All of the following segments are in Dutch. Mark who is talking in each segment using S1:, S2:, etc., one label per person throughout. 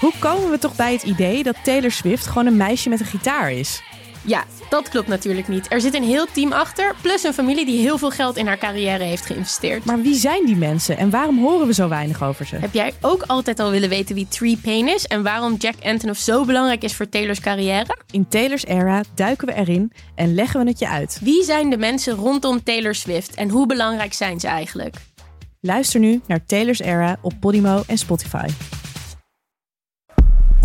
S1: Hoe komen we toch bij het idee dat Taylor Swift gewoon een meisje met een gitaar is?
S2: Ja, dat klopt natuurlijk niet. Er zit een heel team achter, plus een familie die heel veel geld in haar carrière heeft geïnvesteerd.
S1: Maar wie zijn die mensen en waarom horen we zo weinig over ze?
S2: Heb jij ook altijd al willen weten wie Tree Payne is en waarom Jack Antonoff zo belangrijk is voor Taylor's carrière?
S1: In Taylor's era duiken we erin en leggen we het je uit.
S2: Wie zijn de mensen rondom Taylor Swift en hoe belangrijk zijn ze eigenlijk?
S1: Luister nu naar Taylor's era op Podimo en Spotify.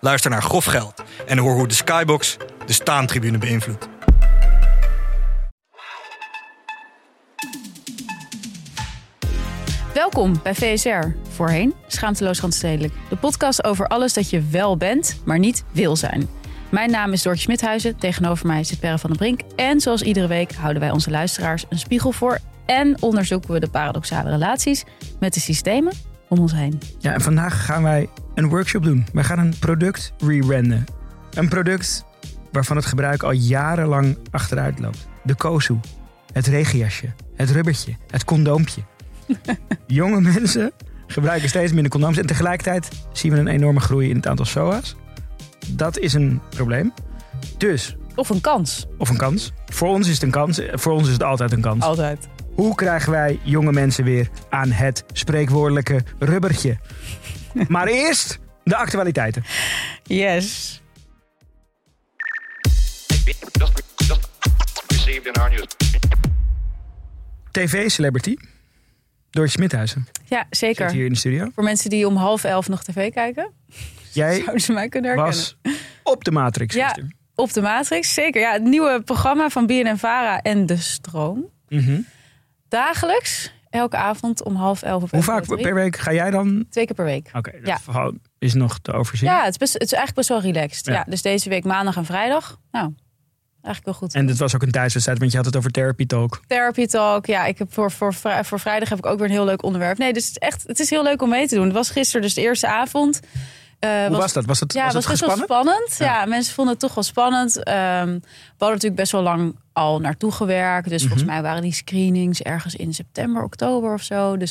S3: Luister naar Grof Geld en hoor hoe de Skybox de staantribune beïnvloedt.
S4: Welkom bij VSR, voorheen Schaamteloos Randstedelijk. De podcast over alles dat je wel bent, maar niet wil zijn. Mijn naam is Doortje Smithuizen, tegenover mij zit Perre van den Brink. En zoals iedere week houden wij onze luisteraars een spiegel voor... en onderzoeken we de paradoxale relaties met de systemen om ons heen.
S5: Ja, en vandaag gaan wij een workshop doen. Wij gaan een product re-renden. Een product waarvan het gebruik al jarenlang achteruit loopt. De Kozu, het regenjasje, het rubbertje, het condoompje. Jonge mensen gebruiken steeds minder condooms en tegelijkertijd zien we een enorme groei in het aantal SOA's. Dat is een probleem. Dus,
S4: Of een kans.
S5: of een kans. Voor ons is het een kans. Voor ons is het altijd een kans.
S4: Altijd.
S5: Hoe krijgen wij jonge mensen weer aan het spreekwoordelijke rubbertje? maar eerst de actualiteiten.
S4: Yes.
S5: TV-celebrity. Doortje Smithuizen
S4: Ja,
S5: zit hier
S4: zeker.
S5: in de studio.
S4: Voor mensen die om half elf nog tv kijken,
S5: Jij
S4: zouden ze mij kunnen herkennen.
S5: was op de Matrix
S4: Ja.
S5: gisteren.
S4: Op de Matrix, zeker. Ja, het nieuwe programma van BNN Vara en De Stroom.
S5: Mhm.
S4: Dagelijks, elke avond om half elf op
S5: Hoe vaak
S4: 3.
S5: per week ga jij dan?
S4: Twee keer per week.
S5: Oké, dat
S4: Ja.
S5: verhaal is nog te overzien.
S4: Ja, het is, best, het is eigenlijk best wel relaxed.
S5: Ja.
S4: Ja. dus deze week maandag en vrijdag. Nou, eigenlijk wel goed.
S5: En dit was ook een thuiswedstrijd, want je had het over Therapy Talk.
S4: Therapy talk. Ja, ik heb voor, voor, voor vrijdag heb ik ook weer een heel leuk onderwerp. Nee, dus het is echt, het is heel leuk om mee te doen. Het was gisteren dus de eerste avond. Eh,
S5: Hoe was dat? Was het,
S4: Ja,
S5: was
S4: het was best wel spannend. Ja. mensen vonden het toch wel spannend. Ehm, we hadden natuurlijk best wel lang al naartoe gewerkt. Dus volgens
S5: Mhm.
S4: mij waren die screenings ergens in september, oktober of zo. Dus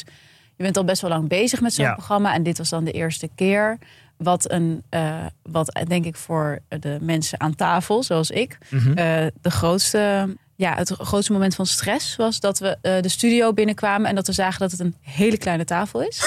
S4: je bent al best wel lang bezig met zo'n
S5: Ja.
S4: programma. En dit was dan de eerste keer. Wat, een, eh, wat denk ik voor de mensen aan tafel, zoals ik,
S5: Mhm.
S4: eh, de grootste, ja, het grootste moment van stress was dat we de studio binnenkwamen en dat we zagen dat het een hele kleine tafel is.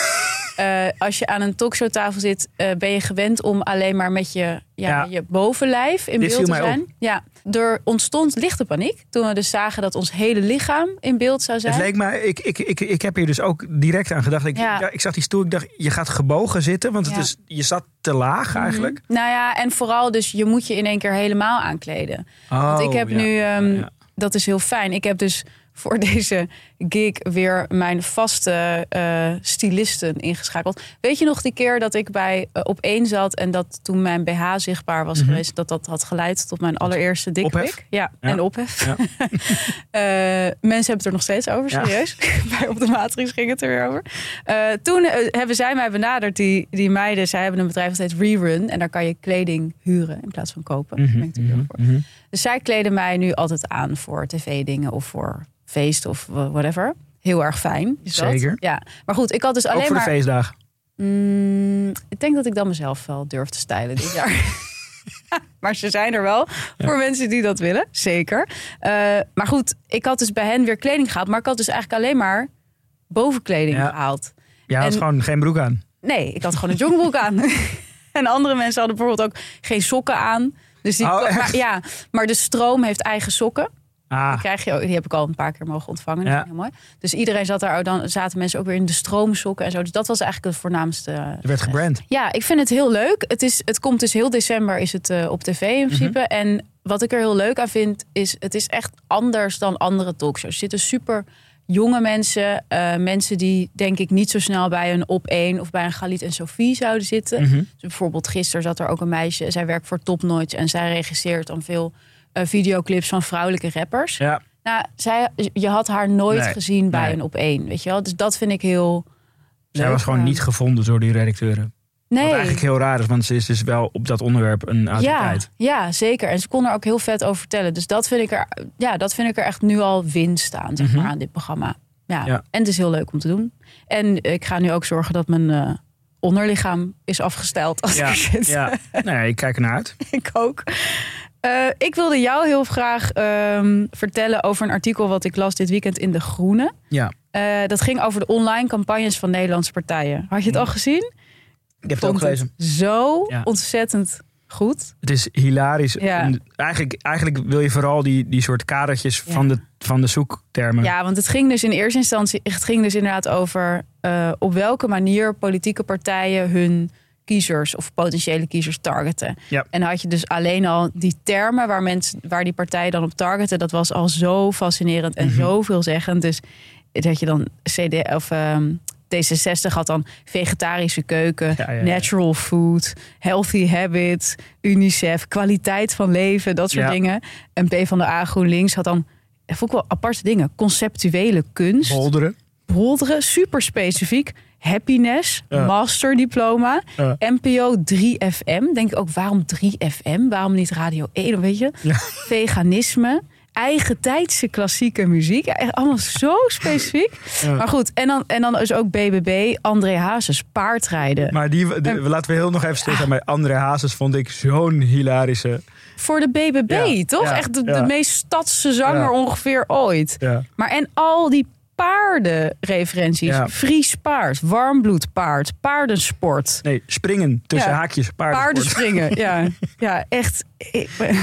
S4: Eh, als je aan een talkshowtafel zit, eh, ben je gewend om alleen maar met je, ja,
S5: Ja.
S4: je bovenlijf in
S5: Dit
S4: beeld te zijn. Ja, er ontstond lichte paniek toen we dus zagen dat ons hele lichaam in beeld zou zijn.
S5: Het leek mij, ik, ik, ik, ik heb hier dus ook direct aan gedacht. Ik,
S4: Ja.
S5: ja. ik zag die stoel, ik dacht, je gaat gebogen zitten, want het is, je zat te laag eigenlijk.
S4: Nou ja, en vooral dus je moet je in één keer helemaal aankleden. Want ik
S5: Oh,
S4: heb nu, ehm, dat is heel fijn. Ik heb dus voor deze gig weer mijn vaste eh stylisten ingeschakeld. Weet je nog die keer dat ik bij eh, op één zat en dat toen mijn BH zichtbaar was geweest, dat dat had geleid tot mijn allereerste
S5: Mhm.
S4: Dikpik? Ja,
S5: Ja.
S4: en ophef.
S5: Ja.
S4: Eh, mensen hebben het er nog steeds over,
S5: Ja.
S4: serieus. bij op de Matrix ging het er weer over. Toen hebben zij mij benaderd, die, die meiden. Zij hebben een bedrijf dat heet Rerun. En daar kan je kleding huren in plaats van kopen. Ben ik voor.
S5: Mhm.
S4: Dus zij kleden mij nu altijd aan voor tv-dingen of voor feest of whatever. Heel erg fijn. Is dat.
S5: Zeker.
S4: Ja. Maar goed, ik had dus alleen
S5: Ook voor
S4: maar.
S5: de feestdagen.
S4: Mm, ik denk dat ik dan mezelf wel durf te stylen dit jaar. maar ze zijn er wel voor mensen die dat willen, zeker. Eh, maar goed, ik had dus bij hen weer kleding gehaald. Maar ik had dus eigenlijk alleen maar bovenkleding
S5: Ja.
S4: gehaald.
S5: Je had
S4: En-
S5: gewoon geen broek aan.
S4: Nee, ik had gewoon een jongbroek aan. en andere mensen hadden bijvoorbeeld ook geen sokken aan. Dus die,
S5: Oh, echt?
S4: maar, ja, maar de stroom heeft eigen sokken.
S5: Ah,
S4: Die, krijg je ook, die heb ik al een paar keer mogen ontvangen.
S5: Ja.
S4: heel mooi. Dus iedereen zat daar, dan zaten mensen ook weer in de stroomsokken en zo. Dus dat was eigenlijk het voornaamste.
S5: er werd gebrand.
S4: Ja, ik vind het heel leuk. Het, is, het komt dus heel december is het eh, op tv in principe.
S5: Mhm.
S4: En wat ik er heel leuk aan vind, is het is echt anders dan andere talkshows. Er zitten super jonge mensen, eh, mensen die denk ik niet zo snel bij een op één of bij een Galit en Sophie zouden zitten.
S5: Mhm.
S4: Dus bijvoorbeeld gisteren zat er ook een meisje, zij werkt voor Top Notch en zij regisseert dan veel eh, videoclips van vrouwelijke rappers.
S5: Ja,
S4: Nou, zij, je had haar nooit
S5: Nee,
S4: gezien bij
S5: nee.
S4: een op één, weet je wel? Dus dat vind ik heel.
S5: zij
S4: leuk
S5: was gewoon
S4: aan.
S5: niet gevonden door die redacteuren.
S4: Nee.
S5: Wat eigenlijk heel raar is, want ze is dus wel op dat onderwerp een
S4: ja,
S5: autoriteit.
S4: ja, zeker. En ze kon er ook heel vet over vertellen. Dus dat vind ik er, ja, dat vind ik er echt nu al winst aan, zeg
S5: Mhm.
S4: maar, aan dit programma. Ja.
S5: Ja.
S4: En het is heel leuk om te doen. En ik ga nu ook zorgen dat mijn eh, onderlichaam is afgesteld als
S5: Ja,
S4: zit.
S5: ja. Ja, ik kijk ernaar uit.
S4: ik ook. Eh, ik wilde jou heel graag ehm, vertellen over een artikel wat ik las dit weekend in De Groene.
S5: Ja.
S4: Eh, dat ging over de online campagnes van Nederlandse partijen. Had je het al gezien?
S5: Ik heb het ook gelezen.
S4: zo
S5: Ja.
S4: ontzettend goed.
S5: Het is hilarisch.
S4: Ja.
S5: En Eigenlijk, eigenlijk wil je vooral die, die soort kadertjes
S4: Ja.
S5: van, de, van de zoektermen.
S4: Ja, want het ging dus in eerste instantie, het ging dus inderdaad over eh, op welke manier politieke partijen hun kiezers of potentiële kiezers targeten.
S5: Ja.
S4: En had je dus alleen al die termen waar mensen, waar die partijen dan op targeten, dat was al zo fascinerend en
S5: Mhm.
S4: zo veelzeggend. Dus dat je dan CD of ehm, D66 had dan vegetarische keuken,
S5: Ja, ja, ja.
S4: natural food, healthy habits, UNICEF, kwaliteit van leven, dat soort dingen. En P van de A GroenLinks had dan vond ik wel aparte dingen. Conceptuele kunst.
S5: Bolderen.
S4: Bolderen, super specifiek. Happiness,
S5: Ja.
S4: masterdiploma.
S5: Ja.
S4: NPO 3FM. Denk ik ook, waarom 3FM? Waarom niet Radio 1? Weet je?
S5: Ja.
S4: Veganisme. Eigen tijdse klassieke muziek. Echt allemaal zo specifiek.
S5: Ja.
S4: Maar goed, en dan, en dan is ook BBB. André Hazes, paardrijden.
S5: Maar die, laten we heel nog even stilstaan bij André Hazes. Vond ik zo'n hilarische.
S4: Voor de BBB,
S5: Ja,
S4: toch?
S5: ja,
S4: Echt de, de meest stadse zanger ongeveer ooit. Maar en al die paardenreferenties.
S5: Ja.
S4: Fries paard, warmbloedpaard, paardensport.
S5: Nee, springen tussen
S4: Ja.
S5: haakjes.
S4: Paardenspringen, ja. Ja, echt. ik ben-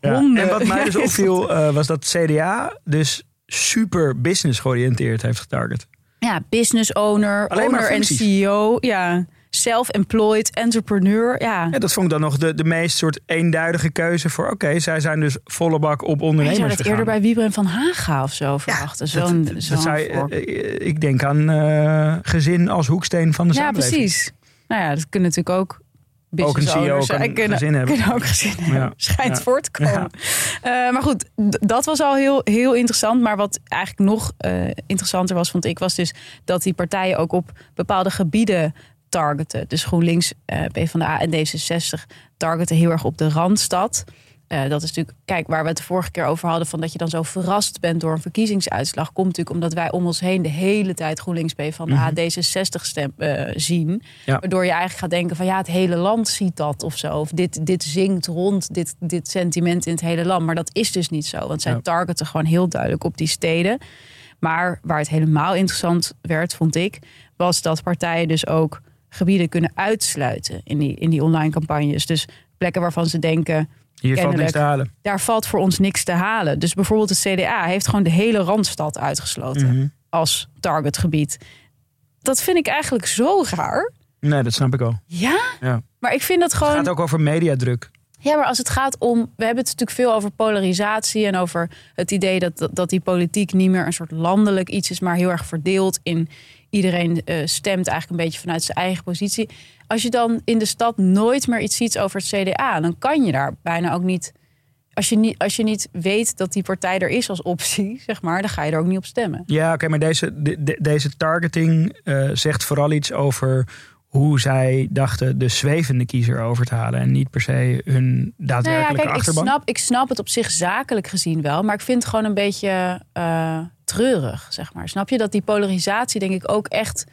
S5: Ja.
S4: Honden.
S5: En wat mij dus opviel, eh, was dat CDA dus super business georiënteerd heeft getarget.
S4: Ja, business owner,
S5: Alleen
S4: owner en. CEO. Ja, self-employed, entrepreneur. Ja.
S5: Ja, dat vond ik dan nog de, de meest soort eenduidige keuze voor... oké, zij zijn dus volle bak op ondernemers
S4: zou dat
S5: gegaan.
S4: eerder bij Wiebren van Haga of zo verwachten. Zo'n
S5: dat
S4: zo'n
S5: zou je-
S4: vorm.
S5: eh, ik denk aan eh, gezin als hoeksteen van de
S4: Ja,
S5: samenleving.
S4: precies. Nou ja, dat kunnen natuurlijk ook
S5: Ook een CEO
S4: owners
S5: kan
S4: kunnen,
S5: gezin hebben.
S4: kunnen ook gezin hebben.
S5: Ja.
S4: Schijnt
S5: Ja.
S4: voor te komen. Eh, maar goed, d- dat was al heel, heel interessant. Maar wat eigenlijk nog eh, interessanter was, vond ik, was dus dat die partijen ook op bepaalde gebieden targeten. Dus GroenLinks, eh PvdA en D66 targeten heel erg op de Randstad. Eh, dat is natuurlijk, kijk, waar we het de vorige keer over hadden, van dat je dan zo verrast bent door een verkiezingsuitslag, komt natuurlijk omdat wij om ons heen de hele tijd GroenLinks, PvdA, D66 stem, eh, zien.
S5: Ja.
S4: Waardoor je eigenlijk gaat denken van ja, het hele land ziet dat of zo. Of dit, dit zingt rond, dit, dit sentiment in het hele land. Maar dat is dus niet zo, want zij
S5: Ja.
S4: targeten gewoon heel duidelijk op die steden. Maar waar het helemaal interessant werd, vond ik, was dat partijen dus ook gebieden kunnen uitsluiten in die, in die online campagnes. Dus plekken waarvan ze denken,
S5: Hier valt niks te halen.
S4: daar valt voor ons niks te halen. Dus bijvoorbeeld het CDA heeft gewoon de hele Randstad uitgesloten
S5: Mhm.
S4: als targetgebied. Dat vind ik eigenlijk zo raar.
S5: Nee, dat snap ik al.
S4: Ja?
S5: Ja.
S4: Maar ik vind dat
S5: Het
S4: gewoon...
S5: gaat ook over mediadruk.
S4: Ja, maar als het gaat om. We hebben het natuurlijk veel over polarisatie en over het idee dat, dat die politiek niet meer een soort landelijk iets is, maar heel erg verdeeld in. Iedereen eh, stemt eigenlijk een beetje vanuit zijn eigen positie. Als je dan in de stad nooit meer iets ziet over het CDA, dan kan je daar bijna ook niet. Als je niet, als je niet weet dat die partij er is als optie, zeg maar, dan ga je er ook niet op stemmen.
S5: Ja, oké, maar deze, de- de- deze targeting eh, zegt vooral iets over hoe zij dachten de zwevende kiezer over te halen. En niet per se hun
S4: Nou ja,
S5: daadwerkelijke
S4: kijk, ik
S5: achterban.
S4: snap, ik snap het op zich zakelijk gezien wel. Maar ik vind het gewoon een beetje eh, treurig, zeg maar. Snap je dat die polarisatie, denk ik, ook echt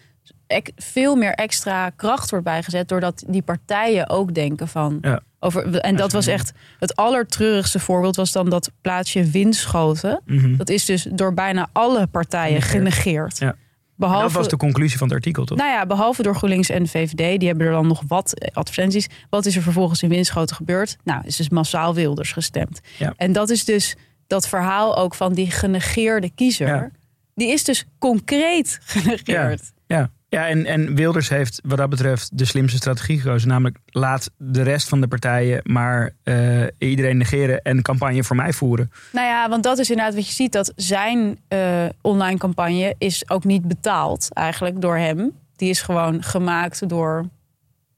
S4: veel meer extra kracht wordt bijgezet. doordat die partijen ook denken van.
S5: Ja.
S4: Over, en dat was echt het allertreurigste voorbeeld, was dan dat plaatsje Winschoten.
S5: Mhm.
S4: Dat is dus door bijna alle partijen
S5: Genegeerd. Ja.
S4: Behalve,
S5: Dat was de conclusie van het artikel, toch?
S4: nou ja, behalve door GroenLinks en VVD. Die hebben er dan nog wat advertenties. Wat is er vervolgens in Winschoten gebeurd? Nou, is dus massaal Wilders gestemd.
S5: Ja.
S4: En dat is dus dat verhaal ook van die genegeerde kiezer.
S5: Ja.
S4: Die is dus concreet genegeerd.
S5: Ja, Ja, en, en Wilders heeft wat dat betreft de slimste strategie gekozen. Namelijk laat de rest van de partijen maar eh, iedereen negeren en campagne voor mij voeren.
S4: Nou ja, want dat is inderdaad wat je ziet. Dat zijn eh, online campagne is ook niet betaald eigenlijk door hem. Die is gewoon gemaakt door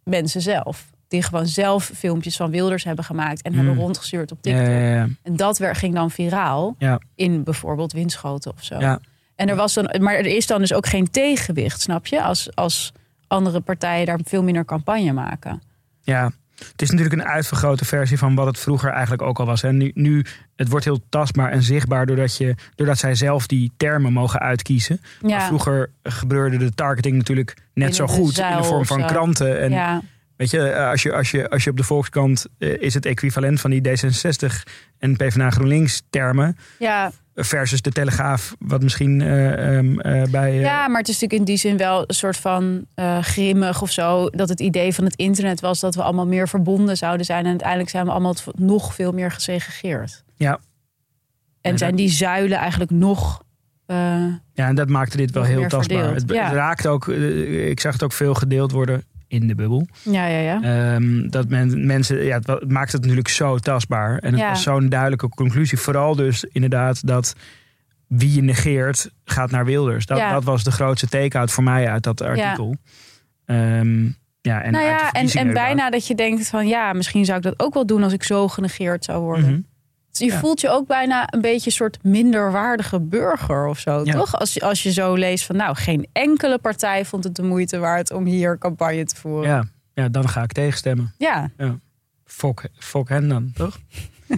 S4: mensen zelf. Die gewoon zelf filmpjes van Wilders hebben gemaakt en hebben
S5: Hmm.
S4: rondgestuurd op TikTok.
S5: ja, ja.
S4: En dat wer- ging dan viraal in bijvoorbeeld Winschoten of zo. En er was dan, maar er is dan dus ook geen tegenwicht, snap je? Als, als andere partijen daar veel minder campagne maken.
S5: Ja, het is natuurlijk een uitvergrote versie van wat het vroeger eigenlijk ook al was. En nu, nu het wordt heel tastbaar en zichtbaar doordat, je, doordat zij zelf die termen mogen uitkiezen. Maar
S4: Ja,
S5: vroeger gebeurde de targeting natuurlijk net zo
S4: Binnen
S5: goed in de vorm van kranten. En
S4: ja,
S5: weet je, eh, als je, als je, als je op de Volkskrant eh, is het equivalent van die D66 en PvdA GroenLinks termen
S4: ja,
S5: versus de Telegraaf, wat misschien eh, ehm, eh, bij...
S4: ja, maar het is natuurlijk in die zin wel een soort van grimmig of zo. Dat het idee van het internet was dat we allemaal meer verbonden zouden zijn. En uiteindelijk zijn we allemaal nog veel meer gesegregeerd.
S5: Ja.
S4: En zijn die zuilen eigenlijk nog...
S5: Ja, en dat maakte dit wel heel tastbaar.
S4: verdeeld,
S5: Het,
S4: ja.
S5: raakte ook, ik zag het ook veel gedeeld worden in de bubbel.
S4: ja, ja, ja.
S5: Ehm, dat men, mensen, ja, het, maakt het natuurlijk zo tastbaar. En het
S4: Ja.
S5: was zo'n duidelijke conclusie. Vooral dus inderdaad dat wie je negeert gaat naar Wilders. Dat,
S4: Ja.
S5: dat was de grootste take-out voor mij uit dat artikel. Ehm, ja, en
S4: nou ja, en, bijna dat je denkt van ja, misschien zou ik dat ook wel doen als ik zo genegeerd zou worden.
S5: Mhm.
S4: Je
S5: Ja.
S4: voelt je ook bijna een beetje een soort minderwaardige burger of zo,
S5: Ja.
S4: toch? Als je, als je zo leest van nou, geen enkele partij vond het de moeite waard om hier campagne te voeren.
S5: Ja, ja, dan ga ik tegenstemmen.
S4: Ja.
S5: Fok, fok hen dan, toch?
S4: Wil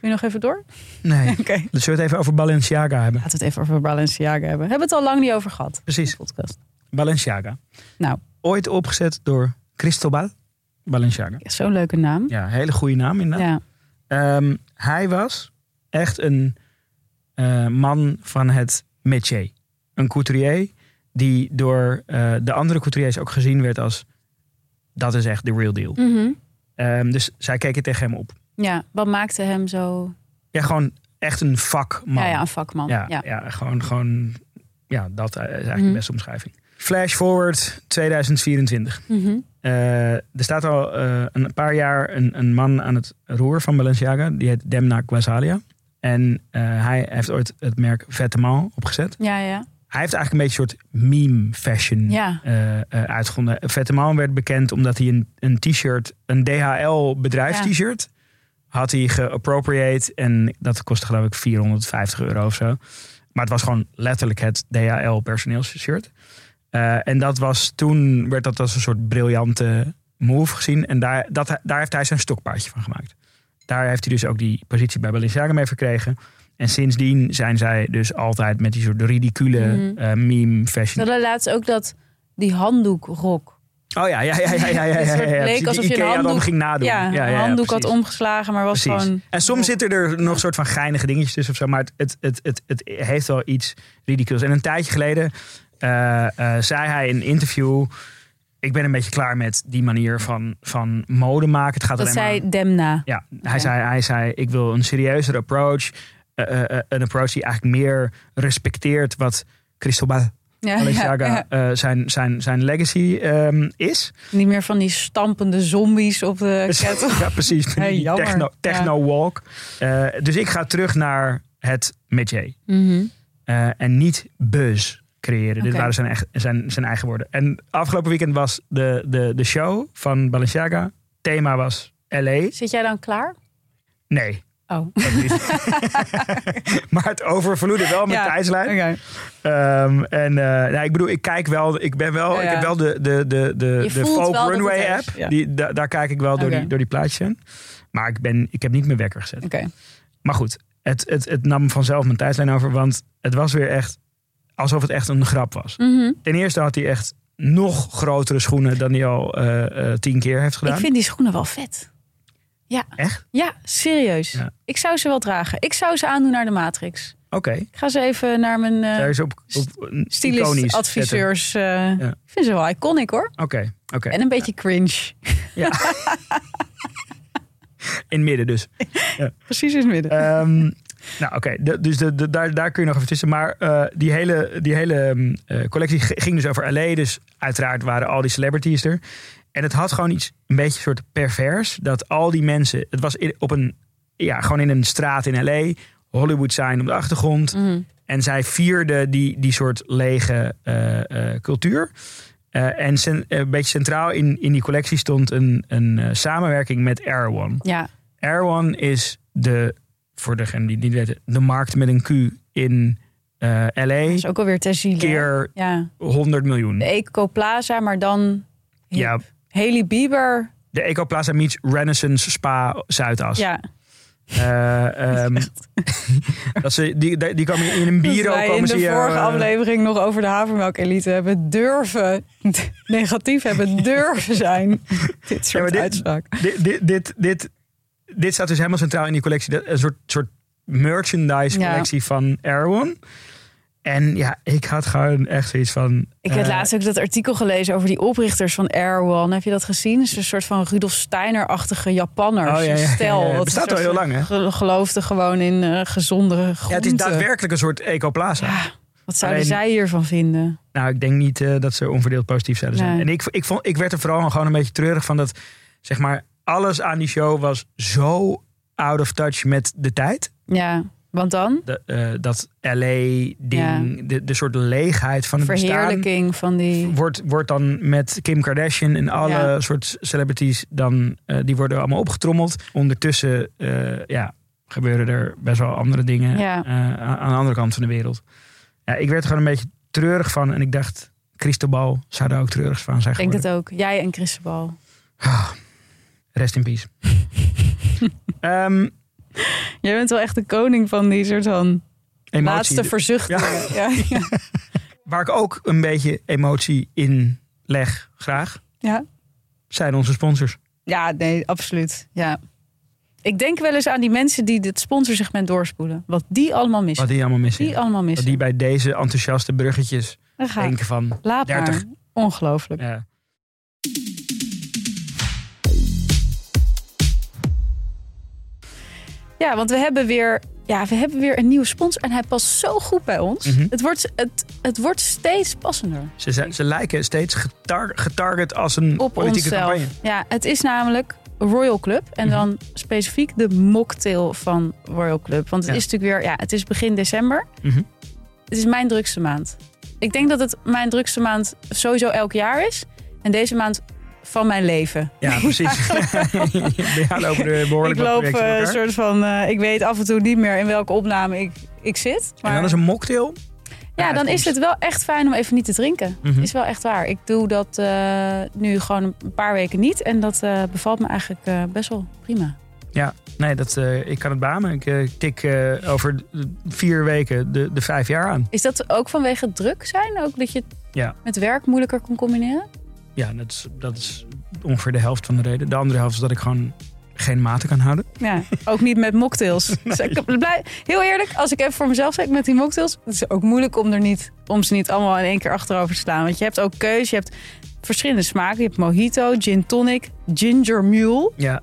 S4: je nog even door?
S5: Nee.
S4: Oké.
S5: Dus zullen we het even over Balenciaga hebben?
S4: Laten we het even over Balenciaga hebben. Hebben we het al lang niet over gehad?
S5: Precies.
S4: podcast.
S5: Balenciaga.
S4: Nou.
S5: Ooit opgezet door Cristobal Balenciaga.
S4: Ja, Zo'n leuke naam.
S5: Ja, hele goede naam inderdaad.
S4: Ja.
S5: Ehm, hij was echt een eh, man van het métier. Een couturier die door eh, de andere couturiers ook gezien werd als... dat is echt de real deal.
S4: Mhm.
S5: Ehm, dus zij keken tegen hem op.
S4: ja, wat maakte hem zo...
S5: Ja, gewoon echt een vakman.
S4: Ja, ja, een vakman.
S5: Ja,
S4: Ja.
S5: ja. gewoon, gewoon... Ja, dat is eigenlijk
S4: Mhm.
S5: de beste omschrijving. Flash forward 2024.
S4: Mhm.
S5: Eh, er staat al eh, een paar jaar een, een man aan het roer van Balenciaga. Die heet Demna Gvasalia. En eh, hij heeft ooit het merk Vêtement opgezet.
S4: ja, ja.
S5: Hij heeft eigenlijk een beetje een soort meme fashion
S4: Ja.
S5: eh, uitgevonden. Vêtement werd bekend omdat hij een, een t-shirt, een DHL bedrijfst-t-shirt, had hij geappropriate. En dat kostte geloof ik 450 euro of zo. Maar het was gewoon letterlijk het DHL Eh, en dat was toen, werd dat als een soort briljante move gezien. En daar, dat, daar heeft hij zijn stokpaardje van gemaakt. Daar heeft hij dus ook die positie bij Balenciaga mee verkregen. En sindsdien zijn zij dus altijd met die soort ridicule eh, meme fashion.
S4: hadden laatst ook dat, die handdoekrok.
S5: Oh ja, ja, ja, ja, ja, ja,
S4: leek alsof je een
S5: Ikea dan
S4: handdoek-
S5: ging nadoen.
S4: Ja, een handdoek had omgeslagen, maar was
S5: Precies.
S4: gewoon...
S5: En soms zitten er nog soort van geinige dingetjes tussen of zo, maar het, het, het, het, het heeft wel iets ridicules. En een tijdje geleden zei hij in een interview: Ik ben een beetje klaar met die manier van, van mode maken. Het gaat
S4: Dat
S5: alleen
S4: zei
S5: maar.
S4: Demna.
S5: Ja, hij,
S4: Ja.
S5: zei, hij zei: Ik wil een serieuzere approach. Eh, eh, eh, een approach die eigenlijk meer respecteert wat Cristobal
S4: Ja,
S5: Balenciaga
S4: ja,
S5: eh, zijn, zijn, zijn legacy ehm, is.
S4: Niet meer van die stampende zombies op de.
S5: Ja, precies.
S4: Hey,
S5: Die techno, techno walk. Eh, dus ik ga terug naar het métier. Eh, en niet buzz creëren. Dit waren zijn, eigen- zijn, zijn eigen woorden. En afgelopen weekend was de, de, de show van Balenciaga. Thema was LA.
S4: Zit jij dan klaar?
S5: Nee.
S4: Oh.
S5: maar het overvloedde wel met
S4: Ja,
S5: tijdslijn. Ehm, en eh, nou, ik bedoel, ik kijk wel, ik ben wel,
S4: Ja,
S5: ik heb wel de, de, de, de, de Folk Runway app. Die, da- daar kijk ik wel door, die, door die plaatjes. Maar ik, ben, ik heb niet mijn wekker gezet.
S4: Oké.
S5: Maar goed, het, het, het nam vanzelf mijn tijdslijn over. Want het was weer echt alsof het echt een grap was.
S4: Mhm.
S5: Ten eerste had hij echt nog grotere schoenen dan hij al eh, eh, tien keer heeft gedaan.
S4: Ik vind die schoenen wel vet. Ja.
S5: Echt?
S4: Ja, serieus.
S5: Ja.
S4: Ik zou ze wel dragen. Ik zou ze aandoen naar de Matrix.
S5: Oké.
S4: Ik ga ze even naar mijn
S5: is op, op
S4: stylist-adviseurs. eh, Ik vind ze wel iconic hoor.
S5: Oké, oké.
S4: En een beetje cringe.
S5: Ja. In het midden dus.
S4: Precies in het midden.
S5: Ehm, Nou, oké. Dus de, de- daar, daar kun je nog even tussen. Maar eh, die hele, die hele mm, eh, collectie ging dus over LA. Dus uiteraard waren al die celebrities er. En het had gewoon iets een beetje soort pervers. Dat al die mensen... Het was in- op een... Ja, gewoon in een straat in LA. Hollywood sign op de achtergrond.
S4: Mhm.
S5: En zij vierden die, die soort lege eh, cultuur. En een beetje centraal in, in die collectie stond een, een samenwerking met Air One.
S4: Ja,
S5: Air One is de, voor degene die het niet weten, de markt met een Q in eh, LA.
S4: dat is ook alweer ziele.
S5: Keer
S4: Ja,
S5: 100 miljoen.
S4: de Eco Plaza, maar dan hip.
S5: Ja,
S4: Haley Bieber.
S5: de Ecoplaza meets Renaissance Spa Zuidas.
S4: Ja,
S5: Eh, ehm, dat ze, die, die komen in een bureau.
S4: wij in
S5: komen
S4: de
S5: ze
S4: vorige
S5: eh,
S4: aflevering nog over de havermelk-elite hebben durven, negatief hebben durven zijn. Dit soort
S5: maar dit-
S4: uitspraak.
S5: dit, dit, dit, dit, dit staat dus helemaal centraal in die collectie. Een soort, soort merchandise
S4: Ja.
S5: collectie van One. En ja, ik had gewoon echt zoiets van...
S4: Ik heb
S5: eh,
S4: laatst ook dat artikel gelezen over die oprichters van Air One. Heb je dat gezien? Het is een soort van Rudolf Steiner-achtige Japanners.
S5: Oh, ja,
S4: Stel.
S5: ja, ja.
S4: dat
S5: Bestaat al heel lang, hè?
S4: ge- Geloofde gewoon in eh, gezonde groenten.
S5: Ja, het is daadwerkelijk een soort Ecoplaza.
S4: Wat zouden
S5: Alleen-
S4: zij hiervan vinden?
S5: Nou, ik denk niet eh, dat ze onverdeeld positief zouden zijn.
S4: Nee.
S5: En ik, ik, vond, ik werd er vooral gewoon een beetje treurig van dat, zeg maar, alles aan die show was zo out of touch met de tijd.
S4: Ja, want dan?
S5: De, eh, dat LA-ding, de, de soort leegheid van het bestaan.
S4: Verheerlijking van die...
S5: Wordt, wordt dan met Kim Kardashian en alle
S4: Ja.
S5: soort celebrities, dan, eh, die worden allemaal opgetrommeld. Ondertussen eh, ja, gebeuren er best wel andere dingen
S4: Ja.
S5: aan de andere kant van de wereld. Ja, ik werd er gewoon een beetje treurig van en ik dacht, Christobal zou daar ook treurig van zijn
S4: Ik denk het ook. Jij en Christobal.
S5: Rest in peace. Ehm,
S4: Jij bent wel echt de koning van die soort van
S5: emotie.
S4: laatste verzuchtingen. Ja. Ja,
S5: Waar ik ook een beetje emotie in leg, graag,
S4: ja.
S5: zijn onze sponsors.
S4: Ja, nee, absoluut. Ja. Ik denk wel eens aan die mensen die dit sponsorsegment doorspoelen. Wat die allemaal missen.
S5: Wat die allemaal missen.
S4: Die allemaal missen.
S5: die bij deze enthousiaste bruggetjes denken van...
S4: Laat
S5: 30.
S4: maar. Ongelooflijk.
S5: Ja.
S4: Ja, want we hebben weer, ja, we hebben weer een nieuwe sponsor. En hij past zo goed bij ons.
S5: Mhm.
S4: het, wordt, het, het wordt steeds passender.
S5: Ze, zijn- ze lijken steeds getar getarget als een
S4: Op
S5: politieke
S4: onszelf.
S5: campagne.
S4: Ja, het is namelijk Royal Club. En
S5: Mhm.
S4: dan specifiek de mocktail van Royal Club. Want het
S5: Ja.
S4: is natuurlijk weer, ja, het is begin december.
S5: Mhm.
S4: Het is mijn drukste maand. Ik denk dat het mijn drukste maand sowieso elk jaar is. En deze maand van mijn leven.
S5: Ja, precies. Jou lopen er behoorlijk
S4: ik loop eh, een
S5: elkaar.
S4: soort van, eh, ik weet af en toe niet meer in welke opname ik, ik zit. Maar
S5: En dan is een mocktail.
S4: ja, dan is het wel echt fijn om even niet te drinken.
S5: Mhm.
S4: Is wel echt waar. Ik doe dat eh, nu gewoon een paar weken niet. En dat eh, bevalt me eigenlijk eh, best wel prima.
S5: Ja, nee, dat, eh, ik kan het beamen. Ik eh, tik eh, over vier weken de, de vijf jaar aan.
S4: Is dat ook vanwege druk zijn? Ook dat je het
S5: Ja.
S4: met werk moeilijker kon combineren?
S5: Ja, dat is, dat is ongeveer de helft van de reden. De andere helft is dat ik gewoon geen maten kan houden.
S4: Ja, ook niet met mocktails. Dus ik heel eerlijk, als ik even voor mezelf zeg met die mocktails, het is ook moeilijk om, er niet, om ze niet allemaal in één keer achterover te slaan. Want je hebt ook keus, je hebt verschillende smaken. Je hebt mojito, gin tonic, ginger mule.
S5: Ja,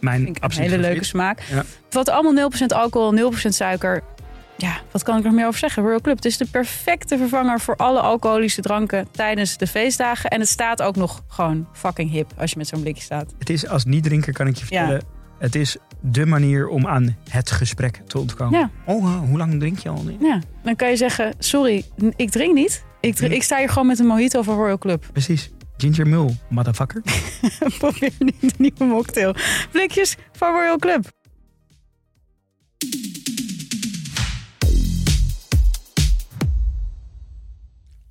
S5: mijn
S4: ik een
S5: absoluut
S4: hele leuke smaak.
S5: Ja.
S4: Wat allemaal 0% alcohol, 0% suiker. Ja, wat kan ik nog meer over zeggen? Royal Club. Het is de perfecte vervanger voor alle alcoholische dranken tijdens de feestdagen. En het staat ook nog gewoon fucking hip als je met zo'n blikje staat.
S5: Het is als niet-drinker, kan ik je
S4: Ja.
S5: vertellen. Het is de manier om aan het gesprek te ontkomen.
S4: Ja.
S5: Oh, eh, hoe lang drink je al? niet?
S4: Ja, dan kan je zeggen, sorry, ik drink niet. Ik, drink- ik sta hier gewoon met een mojito van Royal Club.
S5: Precies. Ginger Mule, motherfucker.
S4: Probeer niet de nieuwe mocktail. Blikjes van Royal Club.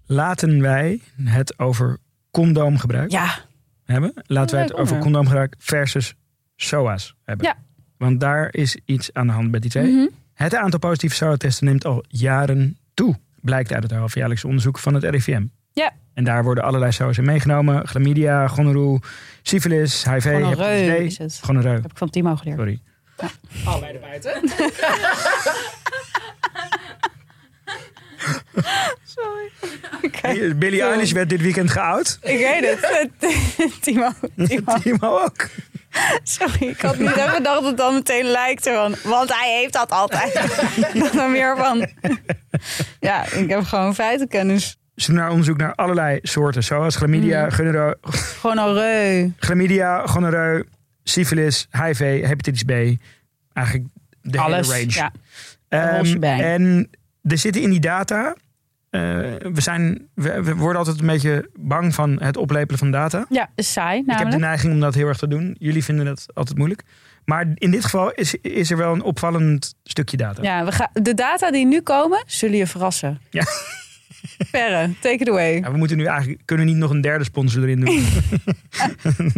S5: Laten wij het over condoomgebruik
S4: Ja,
S5: hebben. Laten wij het over condoomgebruik versus SOA's hebben.
S4: Ja.
S5: Want daar is iets aan de hand met die twee.
S4: Mhm.
S5: Het aantal positieve SOA-testen neemt al jaren toe. Blijkt uit het halfjaarlijkse onderzoek van het RIVM.
S4: Ja.
S5: En daar worden allerlei SOA's in meegenomen. Chlamydia, gonorroe, syfilis, HIV, hepatitis
S4: is het.
S5: Gonoreu,
S4: heb ik van Timo geleerd.
S5: sorry. Hey,
S4: Sorry.
S5: Eilish werd dit weekend geout.
S4: Ik weet het. Timo. Timo.
S5: Timo ook.
S4: Sorry, ik had niet even gedacht dat het dan meteen lijkt. Want hij heeft dat altijd. dan meer van... Ja, ik heb gewoon feitenkennis.
S5: Ze doen naar onderzoek naar allerlei soorten, zoals chlamydia, gonoreu,
S4: Gewoon al reu.
S5: chlamydia, gonoreu, syfilis, HIV, hepatitis B. Eigenlijk de
S4: Alles.
S5: hele range.
S4: Ja.
S5: Ehm, en er zitten in die data. Eh, we, zijn, we, we worden altijd een beetje bang van het oplepelen van data.
S4: ja, is saai
S5: Ik heb de neiging om dat heel erg te doen. Jullie vinden dat altijd moeilijk. Maar in dit geval is, is er wel een opvallend stukje data.
S4: Ja, we gaan, de data die nu komen, zullen je verrassen.
S5: Ja.
S4: Perre, take it away.
S5: Ja, we moeten nu eigenlijk kunnen niet nog een derde sponsor erin doen.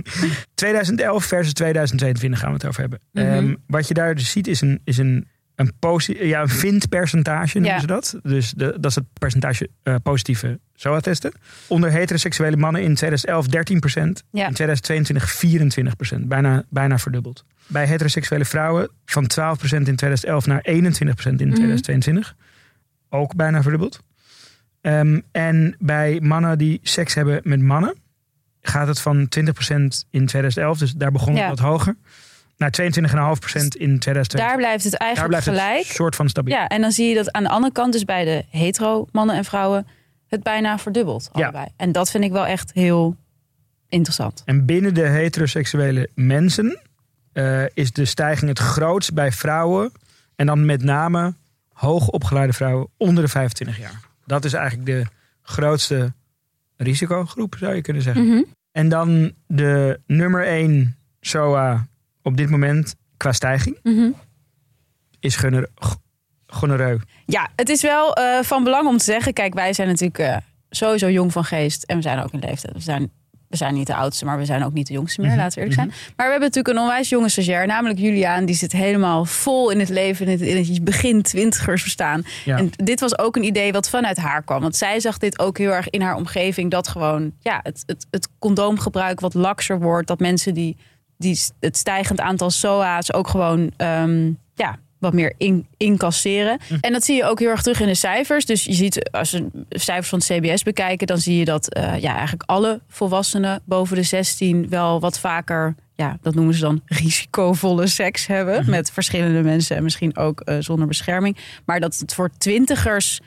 S5: 2011 versus 2022 gaan we het over hebben.
S4: Mhm.
S5: Ehm, wat je daar dus ziet is een, is een, een, ja, een vindpercentage noemen
S4: Ja.
S5: ze dat. Dus de, dat is het percentage eh, positieve SOA-testen. Onder heteroseksuele mannen in 2011 13
S4: Ja.
S5: In 2022 24% Bijna, bijna verdubbeld. Bij heteroseksuele vrouwen van 12% in 2011 naar 21% in 2022. Ook bijna verdubbeld. Ehm, en bij mannen die seks hebben met mannen gaat het van 20% in 2011, dus daar begon het wat hoger, naar 22,5% in 2022.
S4: Daar blijft het
S5: Daar
S4: eigenlijk
S5: blijft
S4: gelijk.
S5: het soort van stabiel.
S4: Ja, en dan zie je dat aan de andere kant, dus bij de hetero mannen en vrouwen, het bijna verdubbelt.
S5: Ja.
S4: Allebei. En dat vind ik wel echt heel interessant.
S5: En binnen de heteroseksuele mensen eh, is de stijging het grootst bij vrouwen. En dan met name hoogopgeleide vrouwen onder de 25 jaar. Dat is eigenlijk de grootste risicogroep, zou je kunnen zeggen.
S4: Mhm.
S5: En dan de nummer 1 SOA op dit moment qua stijging
S4: Mhm.
S5: is gonore- g- gonoreu.
S4: Ja, het is wel eh, van belang om te zeggen. Kijk, wij zijn natuurlijk eh, sowieso jong van geest. En we zijn ook in leeftijd. We zijn, we zijn niet de oudste, maar we zijn ook niet de jongste meer.
S5: Mhm,
S4: Laten we eerlijk zijn. Maar we hebben natuurlijk een onwijs jonge stagiair. Namelijk Juliaan. Die zit helemaal vol in het leven. In het, in het begin twintigers verstaan.
S5: Ja.
S4: En dit was ook een idee wat vanuit haar kwam. Want zij zag dit ook heel erg in haar omgeving. Dat gewoon ja, het, het, het condoomgebruik wat lakser wordt. Dat mensen die, die het stijgend aantal SOA's ook gewoon ehm, ja, wat meer in, incasseren. En dat zie je ook heel erg terug in de cijfers. Dus je ziet, als we cijfers van het CBS bekijken, dan zie je dat eh, ja, eigenlijk alle volwassenen boven de 16 wel wat vaker, ja, dat noemen ze dan risicovolle seks hebben. Met verschillende mensen en misschien ook eh, zonder bescherming. Maar dat het voor twintigers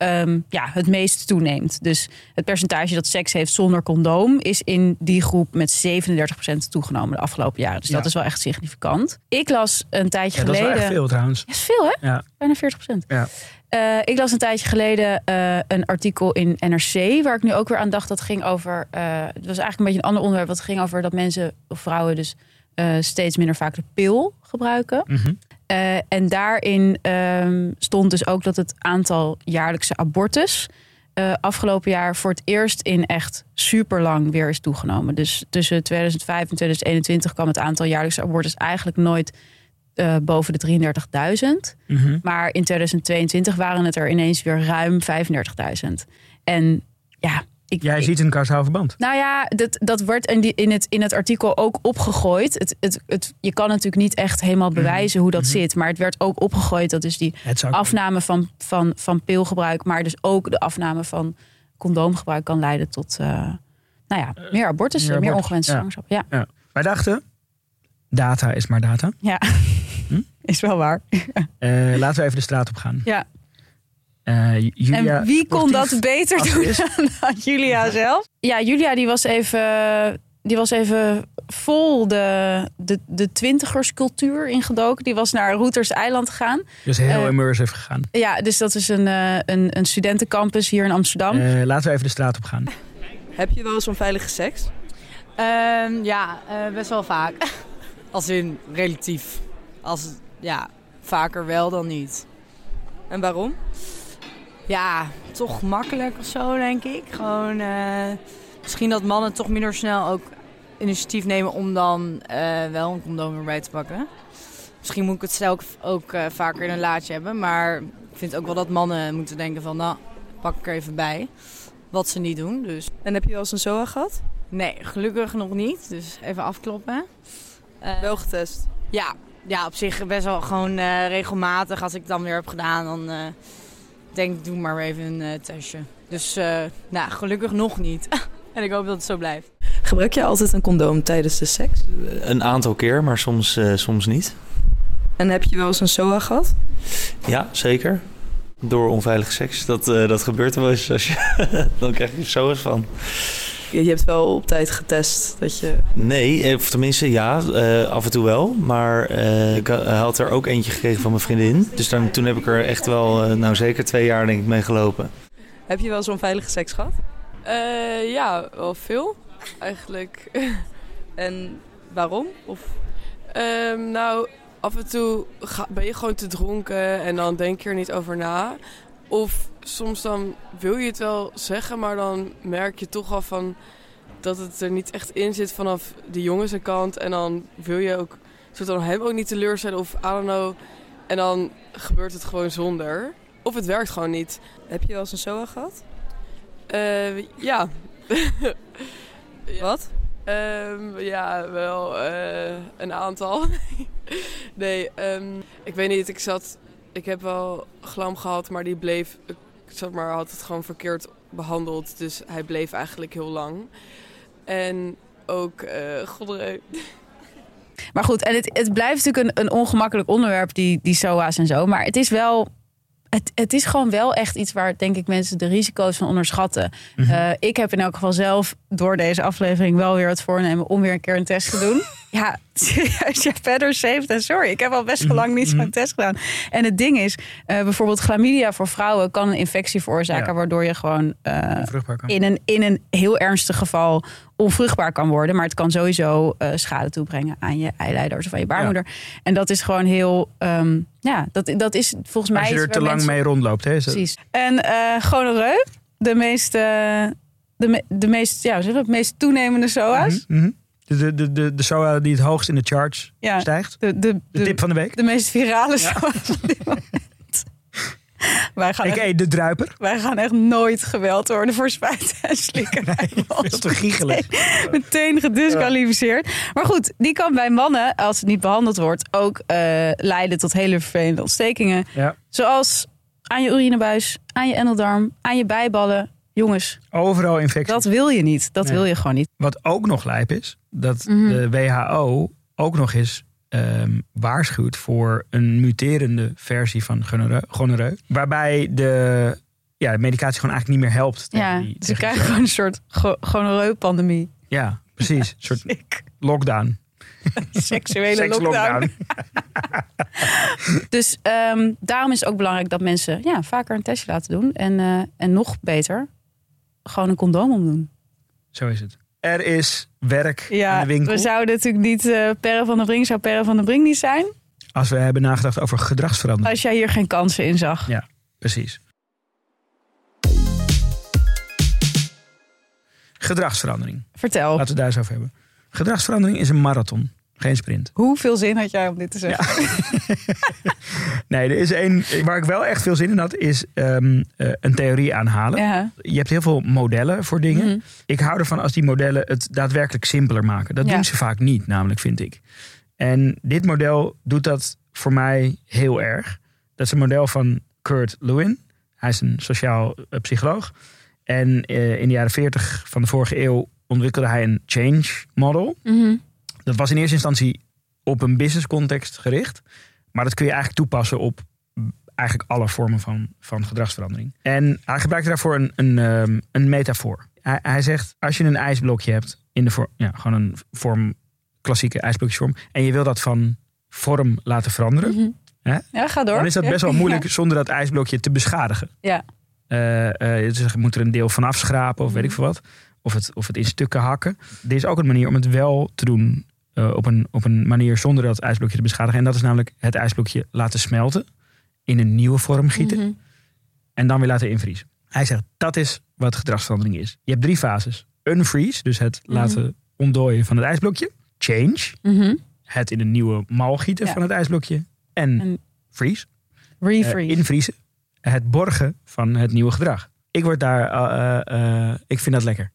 S4: ehm, ja, het meest toeneemt. Dus het percentage dat seks heeft zonder condoom is in die groep met 37% toegenomen de afgelopen jaren. Dus
S5: Ja.
S4: dat is wel echt significant. Ik las een tijdje
S5: Ja, dat is
S4: geleden.
S5: wel echt veel trouwens.
S4: Dat is veel, hè?
S5: Ja.
S4: Bijna 40
S5: Ja.
S4: Eh, ik las een tijdje geleden eh, een artikel in NRC, waar ik nu ook weer aan dacht. Dat ging over. eh, het was eigenlijk een beetje een ander onderwerp. Dat ging over dat mensen of vrouwen dus eh, steeds minder vaak de pil gebruiken.
S5: Mhm.
S4: Eh, en daarin ehm, stond dus ook dat het aantal jaarlijkse abortus eh, afgelopen jaar voor het eerst in echt super lang weer is toegenomen. Dus tussen 2005 en 2021 kwam het aantal jaarlijkse abortus eigenlijk nooit boven de 33.000.
S5: Mhm.
S4: Maar in 2022 waren het er ineens weer ruim 35.000. En ja, ik,
S5: Jij
S4: ik-
S5: ziet een kausaal verband.
S4: nou ja, dat, dat wordt in, die, in, het, in het artikel ook opgegooid. Het, het, het, je kan natuurlijk niet echt helemaal bewijzen hoe dat zit. Maar het werd ook opgegooid dat dus die afname van, van, van pilgebruik... maar dus ook de afname van condoomgebruik kan leiden tot... eh, nou ja, meer abortussen,
S5: meer
S4: ongewenste zwangerschap. Ja,
S5: Ja. Wij dachten, data is maar data.
S4: ja.
S5: Hm?
S4: is wel waar.
S5: Eh, laten we even de straat op gaan.
S4: Ja.
S5: Eh, Julia,
S4: en wie kon dat beter doen
S5: is?
S4: dan Julia zelf? Ja, Julia die was even, die was even vol de, de, de twintigerscultuur ingedoken. Die was naar Roeters Eiland gegaan.
S5: Dus heel
S4: Eh,
S5: immersive gegaan.
S4: Ja, dus dat is een, eh, een, een studentencampus hier in Amsterdam.
S5: Eh, laten we even de straat op gaan.
S6: Heb je wel eens onveilige seks?
S7: Ehm, ja, eh, best wel vaak. Als in relatief. Als, ja, vaker wel dan niet.
S6: En waarom?
S7: Ja, toch makkelijk of zo, denk ik. Gewoon, eh, misschien dat mannen toch minder snel ook initiatief nemen om dan eh, wel een condoom erbij te pakken. Misschien moet ik het zelf ook eh, vaker in een laadje hebben. Maar ik vind ook wel dat mannen moeten denken van, nou, pak ik er even bij. Wat ze niet doen, dus...
S6: En heb je wel eens een SOA gehad?
S7: Nee, gelukkig nog niet. Dus even afkloppen.
S6: Wel getest.
S7: Ja, ja, op zich best wel gewoon regelmatig. Als ik het dan weer heb gedaan, dan denk ik, doe maar even een eh, testje. Dus, eh, nou, gelukkig nog niet. en ik hoop dat het zo blijft.
S6: Gebruik je altijd een condoom tijdens de seks?
S8: Een aantal keer, maar soms, eh, soms niet.
S6: En heb je wel eens een SOA gehad?
S8: Ja, zeker. Door onveilige seks. Dat, eh, dat gebeurt er wel eens. Als je, dan krijg je er eens van.
S6: Je, je hebt wel op tijd getest dat je...
S8: Nee, eh, of tenminste ja, eh, af en toe wel. Maar eh, ik ha- had er ook eentje gekregen van mijn vriendin. Dus dan, toen heb ik er echt wel, nou zeker twee jaar denk ik mee gelopen.
S6: Heb je wel eens onveilige seks gehad?
S9: Eh, ja, wel veel eigenlijk.
S6: En waarom? Of
S9: Ehm, nou, af en toe ga- ben je gewoon te dronken en dan denk je er niet over na. Of soms dan wil je het wel zeggen, maar dan merk je toch al van dat het er niet echt in zit vanaf de jongensenkant. En dan wil je ook soort van hem ook niet teleurstellen of I don't know. En dan gebeurt het gewoon zonder. Of het werkt gewoon niet.
S6: heb je wel eens een SOA gehad?
S9: Eh, ja.
S6: Wat?
S9: Ehm, ja, wel eh, een aantal. nee, ehm, ik weet niet. Ik zat, ik heb wel glam gehad, maar die bleef, ik zeg maar, had het gewoon verkeerd behandeld. Dus hij bleef eigenlijk heel lang. En ook, eh godderen.
S4: Maar goed, en het, het blijft natuurlijk een, een ongemakkelijk onderwerp, die, die SOA's en zo. Maar het is wel. Het, het is gewoon wel echt iets waar, denk ik, mensen de risico's van onderschatten. Eh, ik heb in elk geval zelf door deze aflevering wel weer het voornemen om weer een keer een test te doen. ja, serieus, ja, verder safe en sorry. Ik heb al best wel lang niet zo'n test gedaan. En het ding is, eh, bijvoorbeeld chlamydia voor vrouwen kan een infectie veroorzaken,
S5: Ja.
S4: waardoor je gewoon eh, in een, in een heel ernstig geval onvruchtbaar kan worden. Maar het kan sowieso eh, schade toebrengen aan je eileiders of aan je baarmoeder. En dat is gewoon heel... ehm, ja, dat, dat is volgens mij...
S5: Als je er te lang
S4: mensen-
S5: mee rondloopt. Hè,
S4: Precies. En gonoreu, de meest... de, me- de meest, ja, zeg de meest toenemende SOA's.
S5: Mhm, mhm. De, de, de, de, SOA die het hoogst in de charts
S4: Ja,
S5: stijgt.
S4: de, de,
S5: De tip van de week.
S4: de meest virale SOA's op dit moment. Wij gaan,
S5: Ik
S4: echt,
S5: de druiper.
S4: wij gaan echt nooit geweld worden voor spuiten en slikken.
S5: Te giechelig.
S4: meteen gedisqualificeerd. Maar goed, die kan bij mannen, als het niet behandeld wordt, ook eh, leiden tot hele vervelende ontstekingen.
S5: Ja.
S4: Zoals aan je urinebuis, aan je endeldarm, aan je bijballen. Jongens,
S5: Overal infectie.
S4: dat wil je niet. Dat
S5: Nee.
S4: wil je gewoon niet.
S5: Wat ook nog lijp is, dat
S4: Mhm.
S5: de WHO ook nog eens ehm, waarschuwt voor een muterende versie van gonoreu. waarbij de, ja, de medicatie gewoon eigenlijk niet meer helpt.
S4: Ja,
S5: die-
S4: ze krijgen gewoon een soort go- gonoreu-pandemie.
S5: Ja, precies. Een soort lockdown.
S4: Seksuele lockdown. Dus ehm, daarom is het ook belangrijk dat mensen ja, vaker een testje laten doen. En, eh, en nog beter, gewoon een condoom omdoen.
S5: Zo is het. Er is werk aan
S4: Ja,
S5: de winkel.
S4: we zouden natuurlijk niet eh Perre van der Brink zou Perre van der Brink niet zijn.
S5: Als we hebben nagedacht over gedragsverandering.
S4: Als jij hier geen kansen in zag.
S5: Ja. Precies. Gedragsverandering.
S4: Vertel,
S5: Laten we het daar eens over hebben. Gedragsverandering is een marathon, geen sprint.
S4: hoeveel zin had jij om dit te zeggen?
S5: Nee, er is één waar ik wel echt veel zin in had, is ehm, eh, een theorie aanhalen.
S4: Ja.
S5: Je hebt heel veel modellen voor dingen.
S4: Mhm.
S5: Ik hou ervan als die modellen het daadwerkelijk simpeler maken. Dat
S4: Ja.
S5: doen ze vaak niet, namelijk, vind ik. En dit model doet dat voor mij heel erg. Dat is een model van Kurt Lewin. Hij is een sociaal eh, psycholoog. En eh, in de jaren 40 van de vorige eeuw ontwikkelde hij een change model.
S4: Mhm.
S5: Dat was in eerste instantie op een business context gericht. Maar dat kun je eigenlijk toepassen op eigenlijk alle vormen van, van gedragsverandering. En hij gebruikte daarvoor een, een, ehm, een metafoor. Hij, hij zegt, als je een ijsblokje hebt in de vorm, ja, gewoon een vorm, klassieke ijsblokjesvorm, en je wil dat van vorm laten veranderen,
S4: Mhm.
S5: Hè?
S4: Ja, ga door.
S5: dan is dat best wel moeilijk zonder dat ijsblokje te beschadigen.
S4: Ja.
S5: Eh, dus je moet er een deel van afschrapen of weet
S4: Mhm.
S5: ik veel wat. Of het, of het in stukken hakken. Er is ook een manier om het wel te doen eh, op, een, op een manier zonder dat ijsblokje te beschadigen. En dat is namelijk het ijsblokje laten smelten. In een nieuwe vorm gieten.
S4: Mhm.
S5: En dan weer laten invriezen. Hij zegt dat is wat gedragsverandering is. Je hebt drie fases. Unfreeze, dus het
S4: Mhm.
S5: laten ontdooien van het ijsblokje. Change,
S4: Mhm.
S5: het in een nieuwe mal gieten
S4: Ja.
S5: van het ijsblokje. En,
S4: En
S5: freeze, eh,
S4: Refreeze.
S5: invriezen. Het borgen van het nieuwe gedrag. Ik word daar, eh, eh, eh, ik vind dat lekker.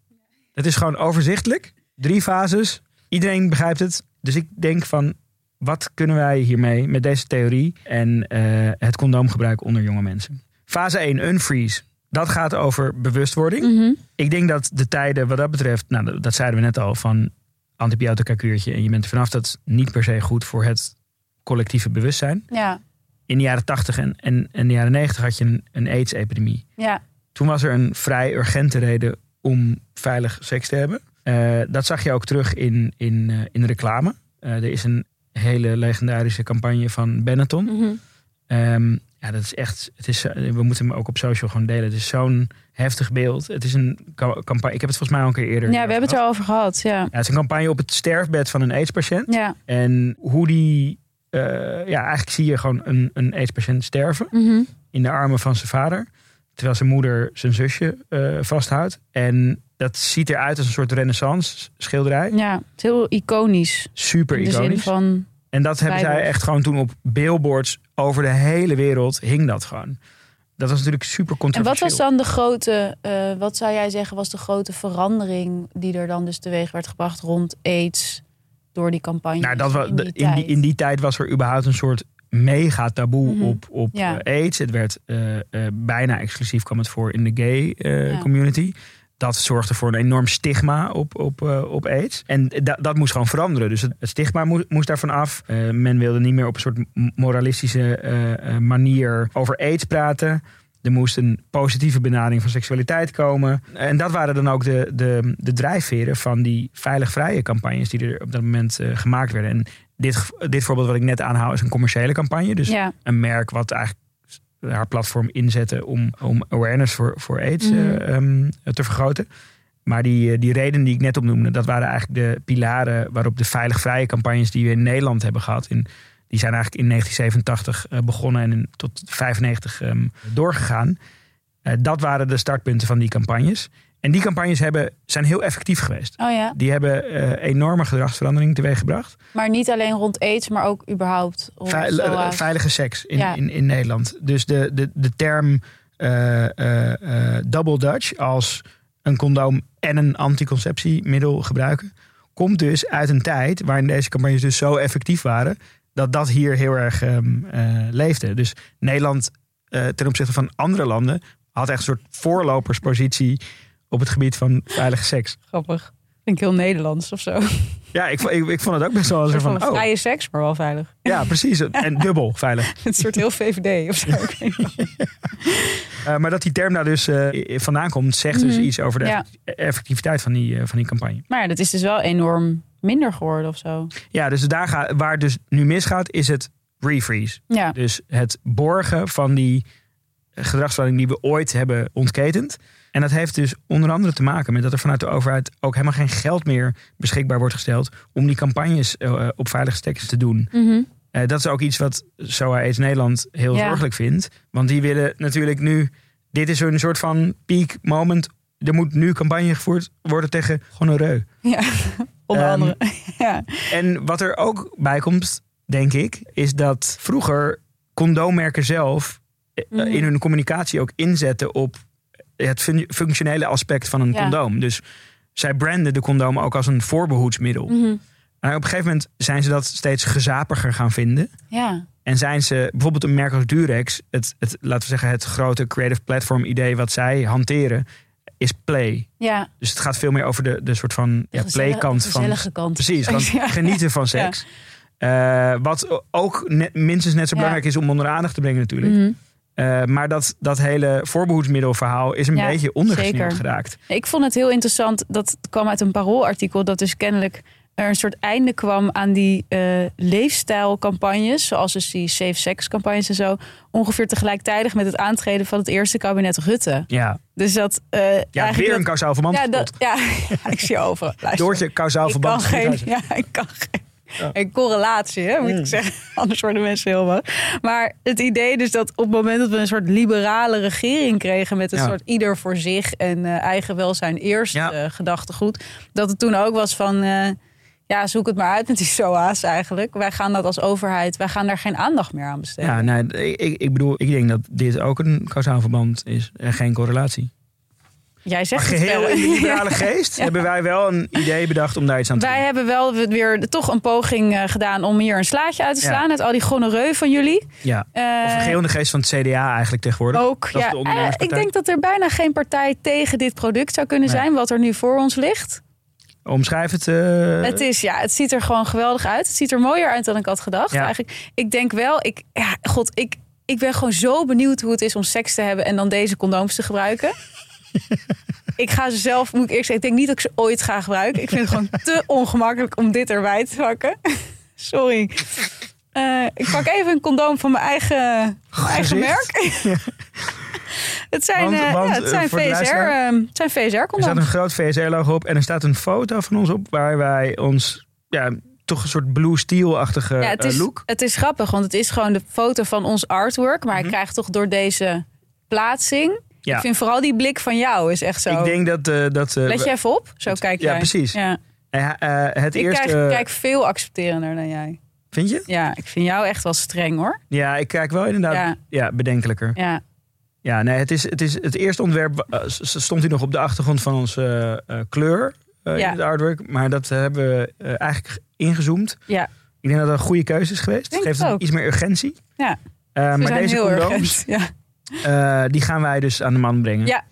S5: Het is gewoon overzichtelijk. Drie fases. Iedereen begrijpt het. Dus ik denk van, wat kunnen wij hiermee met deze theorie en eh, het condoomgebruik onder jonge mensen? Fase 1, unfreeze. dat gaat over bewustwording.
S4: Mhm.
S5: Ik denk dat de tijden wat dat betreft, nou, dat- dat zeiden we net al, van antibiotica kuurtje en je bent er vanaf, dat is niet per se goed voor het collectieve bewustzijn.
S4: Ja,
S5: In de jaren 80 en, en, en de jaren 90 had je een, een AIDS-epidemie.
S4: ja.
S5: Toen was er een vrij urgente reden om veilig seks te hebben. Eh, dat zag je ook terug in, in, eh, in reclame. Eh, er is een hele legendarische campagne van Benetton.
S4: Mhm.
S5: Ehm, ja, dat is echt. Het is, we moeten hem ook op social gewoon delen. Het is zo'n heftig beeld. Het is een ca- campagne. Ik heb het volgens mij al een keer eerder.
S4: Ja, we hebben het erover gehad. Ja.
S5: Ja, het is een campagne op het sterfbed van een AIDS-patiënt.
S4: Ja.
S5: En hoe die. ja, eigenlijk zie je gewoon een, een AIDS-patiënt sterven
S4: Mhm.
S5: in de armen van zijn vader. Terwijl zijn moeder zijn zusje vasthoudt. En dat ziet eruit als een soort renaissance schilderij.
S4: ja, het is heel iconisch.
S5: Super
S4: In de zin
S5: iconisch.
S4: van...
S5: En dat hebben zij echt gewoon toen op billboards over de hele wereld hing dat gewoon. Dat was natuurlijk super
S4: En
S5: controversieel.
S4: wat was dan de grote, eh, wat zou jij zeggen was de grote verandering die er dan dus teweeg werd gebracht rond AIDS door die campagne?
S5: Nou, dat was,
S4: in die,
S5: in, die,
S4: tijd?
S5: in die tijd was er überhaupt een soort mega taboe
S4: Mhm.
S5: op, op
S4: Ja.
S5: eh, AIDS. Het werd eh, bijna exclusief kwam het voor in de gay
S4: Ja.
S5: community. Dat zorgde voor een enorm stigma op, op, eh, op AIDS. En da- dat moest gewoon veranderen. Dus het, het stigma moest, moest daarvan af. Eh, men wilde niet meer op een soort moralistische eh, manier over AIDS praten. Er moest een positieve benadering van seksualiteit komen. En dat waren dan ook de, de, de drijfveren van die veilig vrije campagnes die er op dat moment gemaakt werden. En dit, dit voorbeeld wat ik net aanhaal is een commerciële campagne. Dus
S4: Ja,
S5: een merk wat eigenlijk haar platform inzette om, om awareness voor, voor AIDS
S4: Mhm.
S5: eh, ehm, te vergroten. Maar die, eh, die redenen die ik net opnoemde, dat waren eigenlijk de pilaren waarop de veilig vrije campagnes die we in Nederland hebben gehad. In, die zijn eigenlijk in 1987 eh, begonnen en in, tot 95 ehm, doorgegaan. Dat waren de startpunten van die campagnes. En die campagnes hebben, zijn heel effectief geweest.
S4: oh ja.
S5: Die hebben eh, enorme gedragsverandering teweeggebracht.
S4: Maar niet alleen rond AIDS, maar ook überhaupt rond
S5: veilige seks in,
S4: Ja.
S5: in, in Nederland. Dus de, de, de term eh, eh, double Dutch als een condoom en een anticonceptiemiddel gebruiken, komt dus uit een tijd waarin deze campagnes dus zo effectief waren dat dat hier heel erg ehm, eh, leefde. Dus Nederland ten opzichte van andere landen had echt een soort voorloperspositie op het gebied van veilige seks.
S4: Grappig. Ik heel Nederlands of zo.
S5: Ja, ik, ik, ik vond het ook best wel
S4: Een
S5: zo van,
S4: van
S5: oh,
S4: vrije seks, maar wel veilig.
S5: ja, precies. En dubbel veilig.
S4: Een soort heel VVD of zo.
S5: Uh, maar dat die term daar dus uh, vandaan komt, zegt dus
S4: Mhm.
S5: iets over de
S4: Ja.
S5: effectiviteit van die, uh, van die campagne.
S4: Maar ja, dat is dus wel enorm minder geworden of zo.
S5: Ja, dus daar gaat, waar het dus nu misgaat, is het refreeze.
S4: Ja,
S5: Dus het borgen van die gedragsverandering die we ooit hebben ontketend. En dat heeft dus onder andere te maken met dat er vanuit de overheid ook helemaal geen geld meer beschikbaar wordt gesteld om die campagnes uh, op veilige stekjes te doen.
S4: Mhm.
S5: Uh, dat is ook iets wat SOA AIDS Nederland heel
S4: Ja.
S5: zorgelijk vindt. Want die willen natuurlijk nu... Dit is een soort van peak moment. Er moet nu campagne gevoerd worden tegen gonoreu.
S4: ja. onder
S5: Ehm,
S4: andere. ja.
S5: En wat er ook bij komt, denk ik... is dat vroeger condoommerken zelf... eh,
S4: Mhm.
S5: in hun communicatie ook inzetten op... het fun- functionele aspect van een
S4: Ja.
S5: condoom. Dus zij branden de condoom ook als een voorbehoedsmiddel.
S4: Mhm.
S5: En op een gegeven moment zijn ze dat steeds gezapiger gaan vinden...
S4: ja.
S5: En zijn ze bijvoorbeeld een merk als Durex, het, het, laten we zeggen, het grote creative platform idee wat zij hanteren, is play.
S4: Ja.
S5: Dus het gaat veel meer over de, de soort van ja, playkant van.
S4: gezellige kant.
S5: Precies, van
S4: Ja.
S5: genieten van seks. Eh, wat ook net, minstens net zo belangrijk is om onder de aandacht te brengen natuurlijk.
S4: Mhm.
S5: Eh, maar dat, dat hele voorbehoedsmiddelverhaal is een
S4: Ja,
S5: beetje ondergesneeuwd geraakt.
S4: Ik vond het heel interessant, dat kwam uit een paroolartikel, dat dus kennelijk er een soort einde kwam aan die eh, leefstijlcampagnes, zoals dus die safe sex campagnes en zo, ongeveer tegelijkertijd met het aantreden van het eerste kabinet Rutte.
S5: Ja,
S4: Dus dat eh
S5: ja weer een kausaal verband.
S4: ja, dat, ja, ik zie je over. Luister.
S5: Doortje kausaal verband.
S4: kan geen, ja, ik kan geen, een correlatie, hè, moet
S5: Mm.
S4: ik zeggen. Anders worden mensen heel boos. Maar het idee dus dat op het moment dat we een soort liberale regering kregen... met een
S5: Ja.
S4: soort ieder voor zich en eh, eigen welzijn eerst
S5: Ja.
S4: gedachtegoed... dat het toen ook was van... eh, ja, zoek het maar uit met die SOA's eigenlijk. Wij gaan dat als overheid, wij gaan daar geen aandacht meer aan besteden.
S5: Ja, nee, ik, ik bedoel, ik denk dat dit ook een kausaal verband is en geen correlatie.
S4: Jij zegt
S5: geheel in de liberale geest
S4: Ja.
S5: hebben wij wel een idee bedacht om daar iets aan te
S4: Wij
S5: doen.
S4: hebben wel weer toch een poging eh, gedaan om hier een slaatje uit te
S5: Ja.
S4: slaan. Uit al die gonoreu van jullie.
S5: Ja.
S4: Eh,
S5: Of geheel in de geest van het CDA eigenlijk tegenwoordig.
S4: Ook,
S5: Dat
S4: ja.
S5: de
S4: Eh, ik denk dat er bijna geen partij tegen dit product zou kunnen
S5: Nee.
S4: zijn, wat er nu voor ons ligt.
S5: Omschrijf het. eh,
S4: het, is, ja, het ziet er gewoon geweldig uit. Het ziet er mooier uit dan ik had gedacht.
S5: Ja.
S4: Eigenlijk, ik denk wel, ik, ja, god, ik, ik ben gewoon zo benieuwd hoe het is om seks te hebben en dan deze condooms te gebruiken. ik ga ze zelf, moet ik eerst zeggen, ik denk niet dat ik ze ooit ga gebruiken. Ik vind het gewoon te ongemakkelijk om dit erbij te pakken. Sorry. Eh, ik pak even een condoom van mijn eigen, eigen merk. het zijn,
S5: Want-
S4: eh,
S5: want,
S4: ja, het
S5: eh,
S4: zijn VSR,
S5: luisteraar-
S4: eh, het zijn VSR
S5: er staat
S4: condooms.
S5: een groot VSR-logo op en er staat een foto van ons op waar wij ons ja, toch een soort blue steel-achtige
S4: Ja, het
S5: eh,
S4: is,
S5: look.
S4: het is grappig, want het is gewoon de foto van ons artwork. Maar ik krijg toch door deze plaatsing...
S5: Ja.
S4: Ik vind vooral die blik van jou is echt zo...
S5: Ik denk dat... eh, dat eh,
S4: Let je even op? Zo kijk
S5: ja,
S4: jij.
S5: precies.
S4: Ja.
S5: eh, het
S4: Ik
S5: eerste...
S4: kijk, kijk veel accepterender dan jij.
S5: Vind je?
S4: Ja, ik vind jou echt wel streng hoor.
S5: Ja, ik kijk wel inderdaad ja.
S4: Ja.
S5: bedenkelijker.
S4: Ja,
S5: Ja, nee, het, is, het, is, het eerste ontwerp stond hier nog op de achtergrond van onze kleur
S4: Ja.
S5: in het artwork. Maar dat hebben we eigenlijk ingezoomd.
S4: ja.
S5: Ik denk dat dat een goede keuze is geweest.
S4: Denk
S5: het geeft
S4: het
S5: iets meer urgentie.
S4: Ja.
S5: Maar
S4: zijn
S5: deze
S4: heel
S5: condooms,
S4: urgent. Ja,
S5: eh, die gaan wij dus aan de man brengen.
S4: Ja,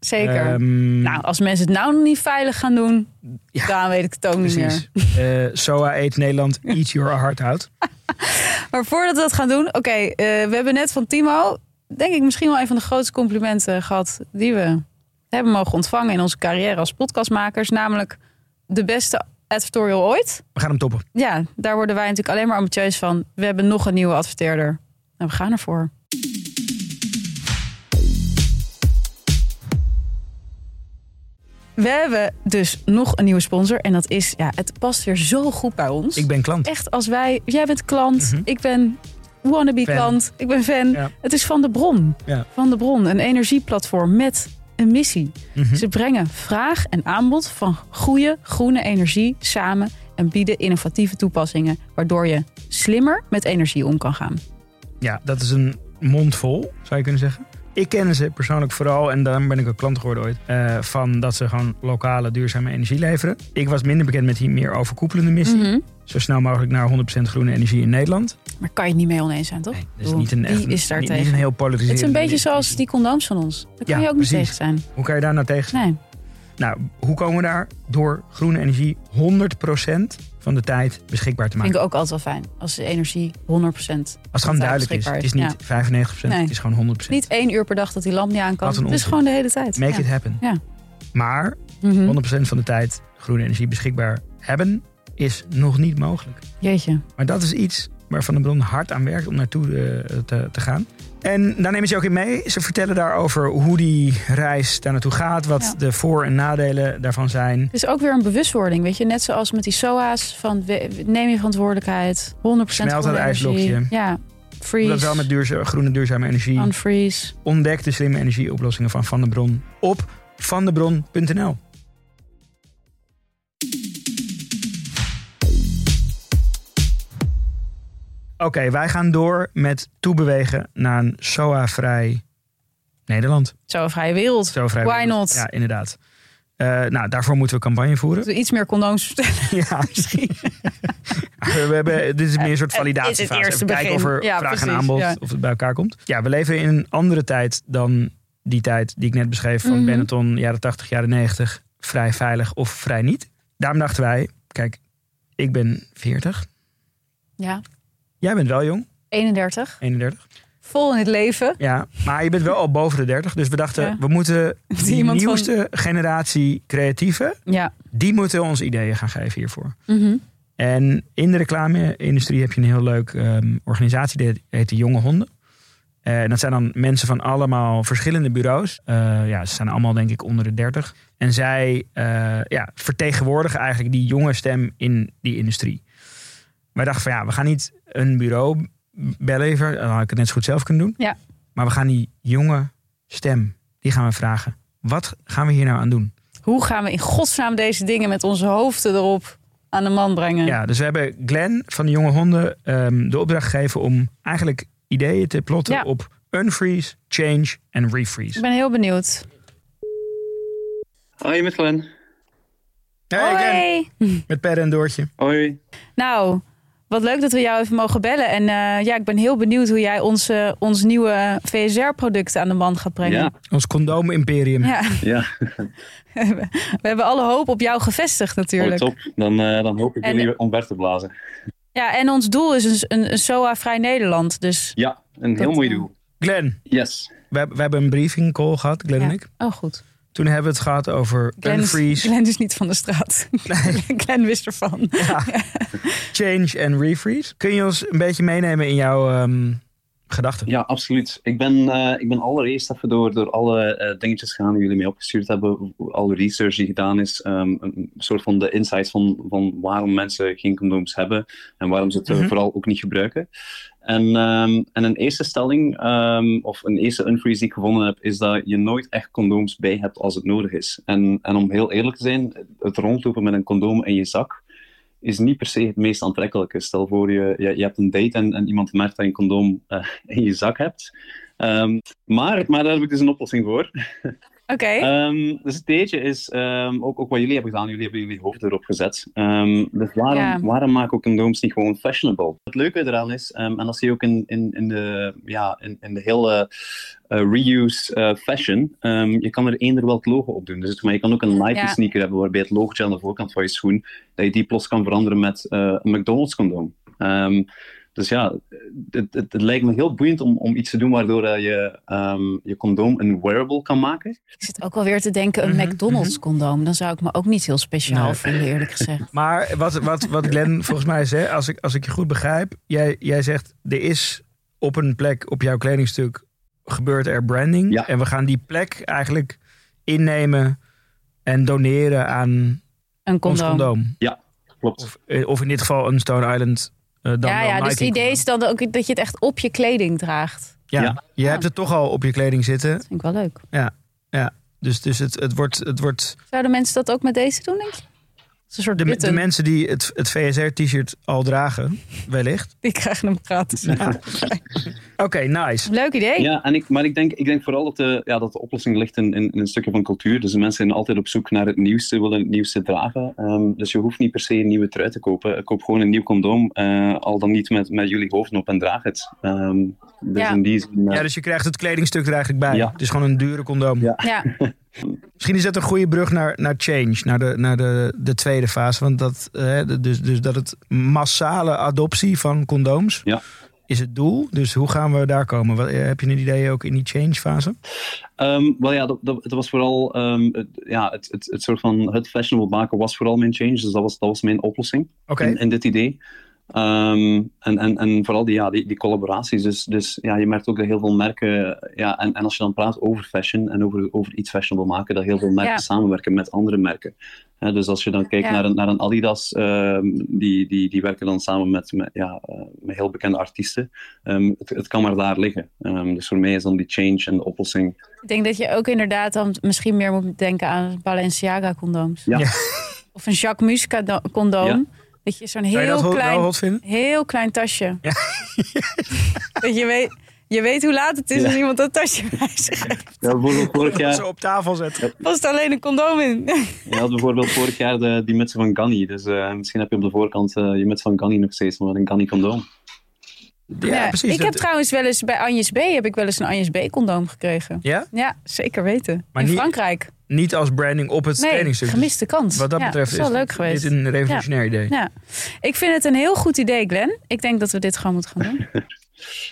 S4: zeker.
S5: Ehm,
S4: nou, als mensen het nou nog niet veilig gaan doen,
S5: Ja,
S4: dan weet ik het ook niet meer.
S5: Eh SOA Eat Nederland, eat your heart out.
S4: Maar voordat we dat gaan doen, oké, eh, we hebben net van Timo, denk ik misschien wel een van de grootste complimenten gehad die we hebben mogen ontvangen in onze carrière als podcastmakers, namelijk de beste advertorial ooit.
S5: We gaan hem toppen.
S4: Ja, daar worden wij natuurlijk alleen maar ambitieus van. We hebben nog een nieuwe adverteerder. En we gaan ervoor. We hebben dus nog een nieuwe sponsor. En dat is, ja, het past weer zo goed bij ons.
S5: Ik ben klant.
S4: Echt als wij, jij bent klant,
S5: Mhm.
S4: ik ben wannabe
S5: Fan.
S4: klant, ik ben fan.
S5: Ja.
S4: Het is Van de Bron.
S5: Ja.
S4: Van de Bron, een energieplatform met een missie.
S5: Mhm.
S4: Ze brengen vraag en aanbod van goede groene energie samen en bieden innovatieve toepassingen waardoor je slimmer met energie om kan gaan.
S5: Ja, dat is een mond vol, zou je kunnen zeggen. Ik ken ze persoonlijk vooral, en daarom ben ik ook klant geworden ooit, eh, van dat ze gewoon lokale duurzame energie leveren. Ik was minder bekend met die meer overkoepelende missie.
S4: Mhm.
S5: Zo snel mogelijk naar 100% groene energie in Nederland.
S4: Maar kan je het niet mee oneens zijn, toch?
S5: Nee, dat is niet een, echt,
S4: is daar
S5: niet,
S4: tegen?
S5: niet een heel
S4: het
S5: polariserende
S4: is een beetje zoals die condooms van ons. Daar kan
S5: Ja,
S4: je ook niet tegen zijn.
S5: Hoe kan je daar nou tegen zijn?
S4: Nee.
S5: Nou, hoe komen we daar? Door groene energie 100% van de tijd beschikbaar te
S4: Vind
S5: maken.
S4: ik ook altijd wel fijn. Als de energie 100%.
S5: Als het gewoon duidelijk is. Het
S4: is,
S5: niet 95%,
S4: Nee.
S5: het is gewoon 100%.
S4: Niet één uur per dag dat die lamp niet aan kan. Het is gewoon de hele tijd.
S5: Make
S4: Ja.
S5: it happen.
S4: Ja.
S5: Maar
S4: Mhm.
S5: 100% van de tijd groene energie beschikbaar hebben is nog niet mogelijk.
S4: Jeetje.
S5: Maar dat is iets waar Van de Bron hard aan werkt om naartoe eh, te, te gaan. En daar nemen ze ook in mee. Ze vertellen daarover hoe die reis daar naartoe gaat. Wat
S4: Ja.
S5: de voor- en nadelen daarvan zijn.
S4: Het is ook weer een bewustwording, weet je. Net zoals met die SOA's, van neem je verantwoordelijkheid. 100%
S5: Smelt het ijsblokje.
S4: Ja, freeze,
S5: Dat wel met groene duurzame energie.
S4: unfreeze.
S5: Ontdek de slimme energieoplossingen van Van de Bron op vandebron.nl. Oké, wij gaan door met toebewegen naar een SOA-vrij Nederland.
S4: Zo een vrije wereld.
S5: Zo vrij
S4: Why not?
S5: Ja, inderdaad. Eh, nou, daarvoor moeten we campagne voeren.
S4: Iets meer condooms vertellen
S5: Ja, misschien. we, hebben, dit is meer een soort
S4: Het is het
S5: validatiefase.
S4: eerste
S5: Even kijken of er
S4: Ja,
S5: vraag en aanbod
S4: ja.
S5: of het bij elkaar komt. Ja, we leven in een andere tijd dan die tijd die ik net beschreef van
S4: Mhm.
S5: Benetton, jaren 80, jaren 90. Vrij veilig of vrij niet. Daarom dachten wij, kijk, ik ben 40.
S4: Ja,
S5: Jij bent wel jong,
S4: 31.
S5: 31.
S4: Vol in het leven.
S5: Ja, maar je bent wel al boven de 30. Dus we dachten,
S4: Ja.
S5: we moeten die
S4: van-
S5: nieuwste generatie creatieven,
S4: Ja.
S5: die moeten ons ideeën gaan geven hiervoor.
S4: Mhm.
S5: En in de reclame-industrie heb je een heel leuk ehm, organisatie, die heet de Jonge Honden. Eh, en dat zijn dan mensen van allemaal verschillende bureaus. Eh, ja, ze zijn allemaal denk ik onder de 30. En zij eh, ja, vertegenwoordigen eigenlijk die jonge stem in die industrie. Wij dachten van ja, we gaan niet een bureau bellen even. Dan had ik het net zo goed zelf kunnen doen.
S4: Ja.
S5: Maar we gaan die jonge stem, die gaan we vragen. Wat gaan we hier nou aan doen?
S4: Hoe gaan we in godsnaam deze dingen met onze hoofden erop aan de man brengen?
S5: Ja, dus we hebben Glenn van de Jonge Honden ehm, de opdracht gegeven om eigenlijk ideeën te plotten
S4: Ja.
S5: op unfreeze, change en
S4: Ik
S5: refreeze.
S4: ben heel benieuwd.
S10: Hoi, met Glenn.
S5: Hey, Glenn. Met Per en Doortje.
S10: Hoi.
S4: Nou, wat leuk dat we jou even mogen bellen. En eh, ja, ik ben heel benieuwd hoe jij ons, ons nieuwe VSR-product aan de man gaat brengen.
S10: Ja.
S5: Ons condoom-imperium.
S4: Ja.
S10: Ja,
S4: We hebben alle hoop op jou gevestigd
S10: oh,
S4: natuurlijk.
S10: top. Dan, eh, dan hoop ik
S4: En-
S10: jullie omver te blazen.
S4: Ja, en ons doel is een, een, een SOA-vrij Nederland. Dus
S10: Ja, een heel
S4: Dat,
S10: mooi
S4: eh,
S10: doel.
S5: Glenn,
S10: Yes.
S5: we, hebben- we hebben een briefing call gehad, Glenn en ik.
S4: Oh, goed.
S5: Toen hebben we het gehad over
S4: Glenn
S5: unfreeze,
S4: Glenn is niet van de straat. Glenn wist ervan.
S5: ja, change en refreeze. Kun je ons een beetje meenemen in jouw ehm, gedachten?
S10: Ja, absoluut. Ik ben, eh, ik ben allereerst even door, door alle eh, dingetjes gegaan die jullie mij opgestuurd hebben. Alle research die gedaan is. ehm, een soort van de insights van, van waarom mensen geen condooms hebben. En waarom ze het eh,
S5: Mhm.
S10: vooral ook niet gebruiken. En, ehm, en een eerste stelling, ehm, of een eerste unfreeze die ik gevonden heb, is dat je nooit echt condooms bij hebt als het nodig is. En, en om heel eerlijk te zijn, het rondlopen met een condoom in je zak is niet per se het meest aantrekkelijke. Stel voor je, je, je hebt een date en, en iemand merkt dat je een condoom eh, in je zak hebt. Ehm, maar, maar daar heb ik dus een oplossing voor.
S4: Oké.
S10: Ehm, dus het ideetje is ehm, ook, ook wat jullie hebben gedaan. Jullie hebben jullie hoofd erop gezet. Ehm, dus waarom,
S4: Ja.
S10: waarom maken we condooms niet gewoon fashionable? Het leuke eraan is, en dat zie je ook in, in, in, de, ja, in, in de hele eh, reuse eh, fashion. je kan er eender welk logo op doen. Dus, maar je kan ook een Nike sneaker hebben waarbij het logotje aan de voorkant van je schoen, dat je die plots kan veranderen met eh, een McDonald's condoom. Dus ja, het, het, het lijkt me heel boeiend om, om iets te doen waardoor je ehm, je condoom een wearable kan maken.
S4: Ik zit ook alweer te denken, een
S5: Mhm,
S4: McDonald's condoom. Dan zou ik me ook niet heel speciaal
S5: Nee.
S4: voelen, eerlijk gezegd.
S5: Maar wat, wat, wat Glenn volgens mij zegt, als ik, als ik je goed begrijp, jij, jij zegt er is op een plek op jouw kledingstuk gebeurt er branding.
S10: Ja.
S5: En we gaan die plek eigenlijk innemen en doneren aan
S4: Een
S5: ons
S4: condoom.
S5: condoom.
S10: Klopt.
S5: Of, eh, of in dit geval een Stone Island. Eh, dan
S4: ja, ja, dus het idee is dan ook dat je het echt op je kleding draagt.
S5: Ja,
S10: Ja.
S5: je hebt het toch al op je kleding zitten.
S4: Dat vind ik wel leuk.
S5: Dus, dus het, het wordt... Het wordt
S4: Zouden mensen dat ook met deze doen, denk je? Een soort
S5: de, mensen die het, het VSR-t-shirt al dragen, wellicht.
S4: Die krijgen hem gratis.
S5: Oké, nice.
S4: Leuk idee.
S10: Ja, en ik, maar ik denk, ik denk vooral dat de, ja, dat de oplossing ligt in, in, in een stukje van cultuur. Dus de mensen zijn altijd op zoek naar het nieuwste, willen het nieuwste dragen. Ehm, dus je hoeft niet per se een nieuwe trui te kopen. Koop gewoon een nieuw condoom, eh, al dan niet met, met jullie hoofd op en draag het. Ehm, dus
S4: Ja.
S10: in die zin... eh,
S5: Ja, dus je krijgt het kledingstuk er eigenlijk bij.
S10: Ja.
S5: Het is gewoon een dure condoom.
S10: Ja.
S4: Ja,
S5: Misschien is dat een goede brug naar, naar change, naar de, naar de, de tweede fase. Want dat, eh, de- dus, dus dat het massale adoptie van condooms
S10: Ja.
S5: Is het doel. Dus hoe gaan we daar komen? Wat, eh, heb je een idee ook in die change fase?
S10: Ehm, wel ja, dat, dat, het was vooral ehm, het, ja, het, het, het soort van het fashionable maken was vooral mijn change. Dus dat was, dat was mijn oplossing in, in dit idee. Ehm, en, en, en vooral die, ja, die, die collaboraties. Dus, dus ja, je merkt ook dat heel veel merken. Ja, en, en als je dan praat over fashion en over, over iets fashionable maken, dat heel veel merken
S4: Ja.
S10: samenwerken met andere merken. Hè, dus als je dan kijkt
S4: Ja.
S10: naar, een, naar een Adidas, ehm, die, die, die werken dan samen met, met, ja, eh, met heel bekende artiesten. Ehm, het, het kan maar daar liggen. Ehm, dus voor mij is dan die change en de oplossing.
S4: ik denk dat je ook inderdaad dan misschien meer moet denken aan Balenciaga condooms.
S10: Ja.
S5: Ja.
S4: Of een Jacques Mus cado- condoom.
S10: Ja.
S4: Dat je zo'n
S5: je
S4: heel klein, heel klein tasje.
S5: Ja.
S4: dat je weet, je weet hoe laat het is
S10: Ja.
S4: als iemand dat tasje bij zich heeft.
S10: Ja, bijvoorbeeld vorig jaar,
S5: ze op tafel zetten.
S4: Past alleen een condoom in.
S10: Je had bijvoorbeeld vorig jaar de, die mutsen van Ganni. Dus eh, misschien heb je op de voorkant eh, je muts van Ganni nog steeds, maar een Ganni condoom.
S5: Ja, precies.
S4: Ik heb
S5: Dat-
S4: trouwens wel eens bij Agnes B. heb ik wel eens een Agnes B. condoom gekregen.
S5: ja?
S4: Ja, zeker weten.
S5: Maar
S4: in
S5: niet-
S4: Frankrijk.
S5: Niet als branding op het
S4: Nee,
S5: kledingstuk. Dus
S4: gemiste kans.
S5: Wat dat
S4: Ja,
S5: betreft
S4: is wel leuk geweest.
S5: dit een revolutionair idee.
S4: Ja. Ik vind het een heel goed idee, Glenn. Ik denk dat we dit gewoon moeten gaan doen.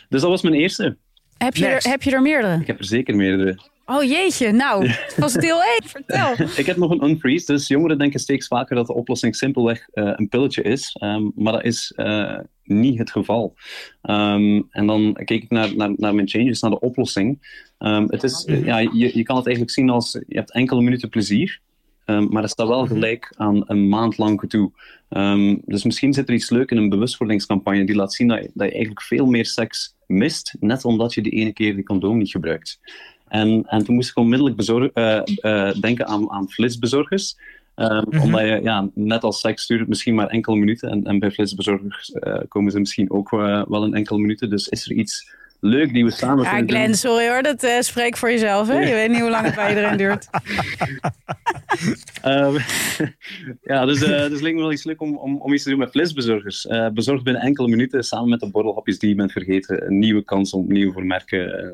S10: Dus dat was mijn eerste.
S4: Heb je, er, heb je er meerdere?
S10: Ik heb er zeker meerdere.
S4: Oh jeetje, nou, het was deel 1. Vertel.
S10: Ik heb nog een unfreeze. Dus jongeren denken steeds vaker dat de oplossing simpelweg eh, een pilletje is. Ehm, maar dat is eh, niet het geval. Ehm, en dan kijk ik naar, naar, naar mijn changes, naar de oplossing. Ehm, het is, eh, ja, je, je kan het eigenlijk zien als je hebt enkele minuten plezier. Ehm, maar dat staat wel gelijk aan een maand lang gedoe. Ehm, dus misschien zit er iets leuk in een bewustwordingscampagne die laat zien dat je, dat je eigenlijk veel meer seks mist, net omdat je die ene keer die condoom niet gebruikt. En, en toen moest ik onmiddellijk bezorg, eh, eh, denken aan, aan flitsbezorgers.
S5: Mhm.
S10: Omdat je, ja, net als seks duurt het misschien maar enkele minuten. En, en bij flitsbezorgers eh, komen ze misschien ook wel in enkele minuten. Dus is er iets leuk die we samen
S4: Ja,
S10: kunnen
S4: Glenn,
S10: doen.
S4: sorry hoor, dat eh spreek voor jezelf. Hè? Je weet niet hoe lang het bij iedereen duurt.
S10: Ehm, ja, dus, eh dus leek me wel iets leuk om, om, om iets te doen met flitsbezorgers. Eh bezorgd binnen enkele minuten, samen met de borrelhapjes die je bent vergeten. Een nieuwe kans om opnieuw voor merken eh,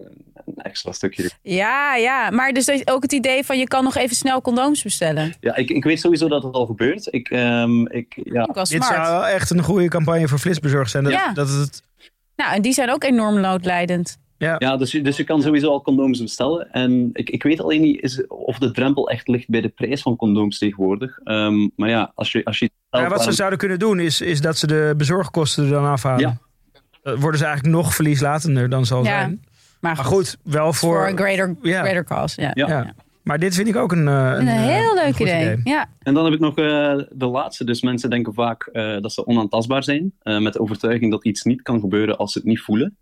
S10: een extra stukje.
S4: Ja, ja. Maar dus ook het idee van je kan nog even snel condooms bestellen.
S10: Ja, ik, ik weet sowieso dat het al gebeurt. Ik, ehm, ik, ja.
S5: Dit
S4: smart.
S5: zou wel echt een goede campagne voor flitsbezorgd zijn. Dat,
S4: Ja.
S5: dat het,
S4: Nou, en die zijn ook enorm noodlijdend.
S5: ja.
S10: Ja, dus, je- dus je kan sowieso al condooms bestellen. En ik, ik weet alleen niet is, of de drempel echt ligt bij de prijs van condooms tegenwoordig. Ehm, maar ja, als je, als je
S5: Ja, wat ze zouden kunnen doen is, is dat ze de bezorgkosten er dan afhalen.
S10: Ja.
S5: Dan worden ze eigenlijk nog verlieslatender dan zal
S4: Ja.
S5: zijn.
S4: Maar
S5: Maar
S4: goed,
S5: goed, wel voor...
S4: voor een greater, greater cause. Ja.
S5: Maar dit vind ik ook een, eh,
S4: Een,
S5: eh,
S4: heel leuk idee. Ja.
S10: En dan heb ik nog eh, de laatste. Dus mensen denken vaak eh, dat ze onaantastbaar zijn. eh, met de overtuiging dat iets niet kan gebeuren als ze het niet voelen.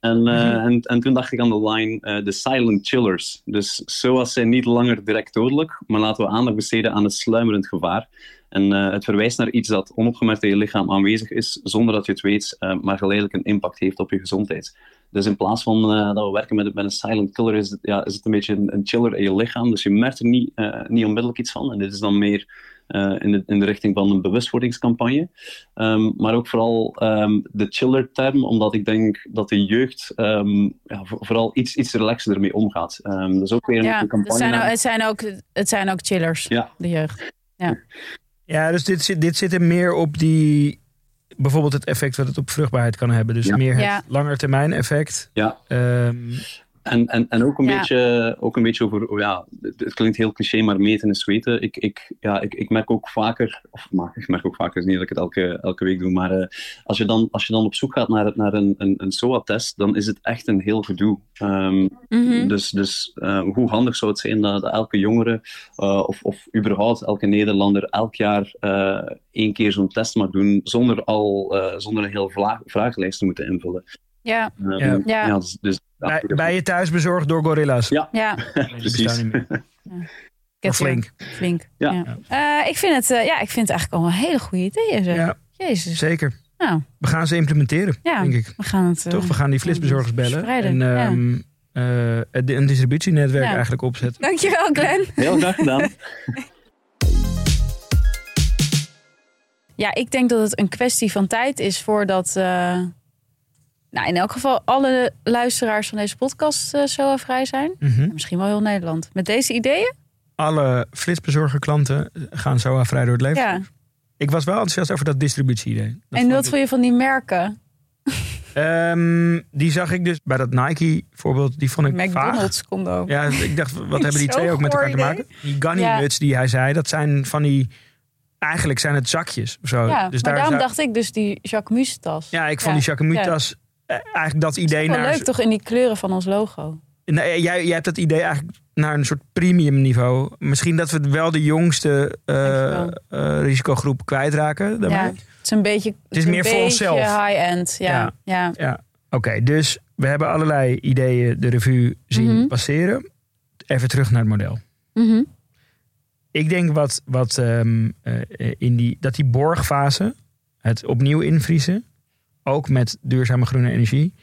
S10: En, eh, en, en toen dacht ik aan de line eh, de silent chillers. Dus zoals zijn niet langer direct dodelijk, maar laten we aandacht besteden aan het sluimerend gevaar. En eh, het verwijst naar iets dat onopgemerkt in je lichaam aanwezig is, zonder dat je het weet, eh, maar geleidelijk een impact heeft op je gezondheid. Dus in plaats van eh, dat we werken met, met een silent killer, is het, ja, is het een beetje een, een chiller in je lichaam. Dus je merkt er niet, niet onmiddellijk iets van. En dit is dan meer in, de, in de richting van een bewustwordingscampagne. Ehm, maar ook vooral ehm, de chiller-term, omdat ik denk dat de jeugd ehm, ja, vo- vooral iets, iets relaxer ermee omgaat. Dus ook weer een,
S4: Ja,
S10: een
S4: het
S10: campagne.
S4: zijn, ook, het, zijn ook, het zijn ook chillers,
S10: Ja.
S4: de jeugd. Ja.
S5: Ja, dus dit, zit- dit zit er meer op die... Bijvoorbeeld het effect wat het op vruchtbaarheid kan hebben. Dus
S10: Ja.
S5: meer het
S4: Ja.
S5: langetermijn effect.
S10: Ja.
S5: Ehm,
S10: En, en, en ook, een
S4: Ja.
S10: beetje, ook een beetje over, oh ja, het, klinkt heel cliché, maar meten is weten. Ik, ik, ja, ik, ik merk ook vaker, of maar, ik merk ook vaker, is niet dat ik het elke, elke week doe, maar eh, als, je dan, als je dan op zoek gaat naar, naar een, een, een SOA-test, dan is het echt een heel gedoe. Ehm,
S4: Mhm.
S10: Dus, dus eh, hoe handig zou het zijn dat, dat elke jongere, eh, of, of überhaupt elke Nederlander, elk jaar één keer zo'n test mag doen, zonder, al, zonder een heel vragenlijst te moeten invullen.
S4: Ja.
S10: Ehm,
S5: Ja.
S4: Ja.
S10: dus, dus,
S5: bij, bij je thuis bezorgd door gorilla's.
S10: Ja.
S4: Ja,
S5: Die
S10: precies.
S5: bestaan niet meer.
S4: ik
S5: Maar flink.
S4: flink.
S10: Ja.
S4: Ja. Eh, ik, vind het, eh, ja, ik vind het eigenlijk allemaal hele goede ideeën. Zeg.
S5: Ja,
S4: Jezus.
S5: zeker.
S4: Nou,
S5: We gaan ze implementeren,
S4: ja,
S5: denk ik.
S4: we gaan het... eh,
S5: Toch? We gaan die flitsbezorgers bellen.
S4: verspreiden,
S5: En
S4: ja.
S5: ehm, eh, een distributienetwerk
S4: Ja.
S5: eigenlijk opzetten.
S4: Dankjewel, Glenn.
S10: Heel graag gedaan.
S4: Ja, ik denk dat het een kwestie van tijd is voordat... eh, nou, in elk geval alle luisteraars van deze podcast eh, zo vrij zijn.
S5: Mhm.
S4: Misschien wel heel Nederland. Met deze ideeën?
S5: Alle flitsbezorger klanten gaan zo vrij door het leven.
S4: Ja.
S5: Ik was wel enthousiast over dat distributie-idee. Dat
S4: en wat
S5: ik-
S4: vond je van die merken?
S5: Ehm, die zag ik dus bij dat Nike-voorbeeld. Die vond ik vaag.
S4: McDonald's condoom.
S5: Ja, ik dacht, wat hebben die twee ook met elkaar te maken? Die Gunny
S4: Ja.
S5: nuts die hij zei, dat zijn van die... Eigenlijk zijn het zakjes of zo.
S4: Ja,
S5: dus
S4: maar
S5: daar
S4: daarom
S5: zou-
S4: dacht ik dus die Jacques Mus tas.
S5: Ja, ik vond die Jacquemus-tas eh, eigenlijk dat idee naar...
S4: leuk toch in die kleuren van ons logo.
S5: Nee, jij, jij hebt dat idee eigenlijk naar een soort premium niveau. Misschien dat we wel de jongste eh,
S4: Dankjewel.
S5: eh, risicogroep kwijtraken. daarmee.
S4: Ja, het is een beetje,
S5: Het is
S4: een
S5: meer voor onszelf.
S4: high-end. Ja,
S5: Ja.
S4: ja.
S5: Ja, oké. dus we hebben allerlei ideeën de revue zien
S4: Mhm.
S5: passeren. Even terug naar het model.
S4: Mhm.
S5: Ik denk wat, wat ehm, eh, in die, dat die borgfase, het opnieuw invriezen, ook met duurzame groene energie,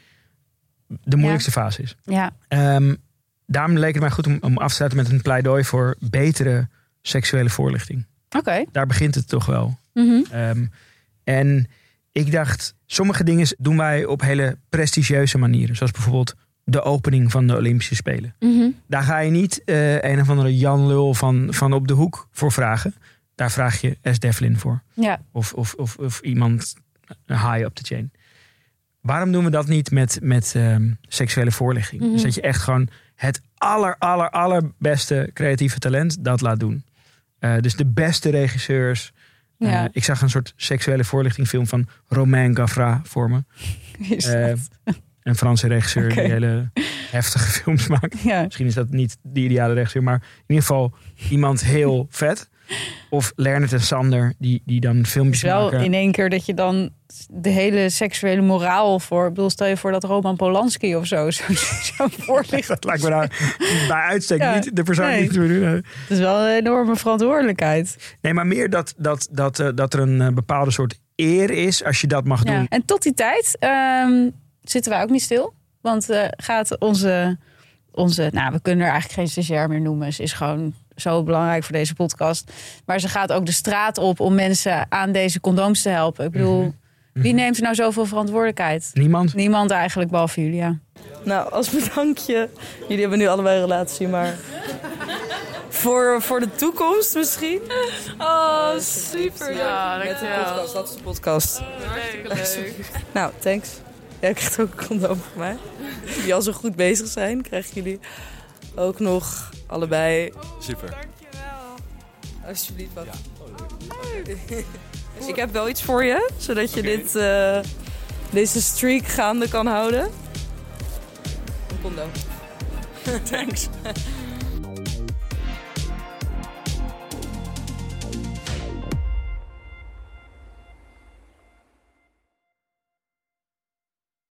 S5: de moeilijkste fase is.
S4: ja.
S5: Ehm, daarom leek het mij goed om, om af te sluiten met een pleidooi voor betere seksuele voorlichting.
S4: Oké.
S5: Daar begint het toch wel.
S4: Mhm.
S5: Ehm, en ik dacht, sommige dingen doen wij op hele prestigieuze manieren. Zoals bijvoorbeeld de opening van de Olympische Spelen.
S4: Mhm.
S5: Daar ga je niet eh, een of andere Jan Lul van, van op de hoek voor vragen. Daar vraag je S. Devlin voor.
S4: Ja.
S5: Of, of, of, of iemand high up the chain. Waarom doen we dat niet met, met ehm, seksuele voorlichting?
S4: Mhm.
S5: Dus dat je echt gewoon het aller, aller, allerbeste creatieve talent dat laat doen. Eh, dus de beste regisseurs. Eh, ik zag een soort seksuele voorlichtingfilm van Romain Gavra voor me.
S4: Dat?
S5: een Franse regisseur die hele heftige films maakt.
S4: Ja.
S5: Misschien is dat niet de ideale regisseur, maar in ieder geval iemand heel vet. Of Lernert en Sander, die, die dan filmpjes
S4: Dus wel
S5: maken.
S4: in één keer dat je dan de hele seksuele moraal voor... Ik bedoel, stel je voor dat Roman Polanski of zo zo, zo.
S5: Dat lijkt me daar bij uitstek
S4: Ja,
S5: niet de persoon
S4: nee.
S5: die het doen.
S4: Het is wel een enorme verantwoordelijkheid.
S5: Nee, maar meer dat, dat, dat, eh, dat er een eh, bepaalde soort eer is als je dat mag
S4: Ja.
S5: doen.
S4: En tot die tijd ehm, zitten wij ook niet stil. Want eh, gaat onze, onze, nou, we kunnen er eigenlijk geen stagiair meer noemen. Ze is gewoon zo belangrijk voor deze podcast. Maar ze gaat ook de straat op om mensen aan deze condooms te helpen. Ik bedoel, wie neemt er nou zoveel verantwoordelijkheid?
S5: Niemand.
S4: Niemand eigenlijk, behalve Julia.
S6: Nou, als bedankje. Jullie hebben nu allebei een relatie, maar... voor, voor de toekomst misschien?
S9: Oh, super. Ja,
S6: Met de
S9: dankjewel.
S6: podcast, dat is de podcast.
S9: Hartstikke leuk.
S6: Nou, thanks. Jij krijgt ook een condoom van mij. Die al zo goed bezig zijn, krijgen jullie ook nog allebei.
S11: Super.
S6: Alsjeblieft, wat. Ik heb wel iets voor je, zodat je dit, eh, deze streak gaande kan houden. Een condoom.
S11: Thanks.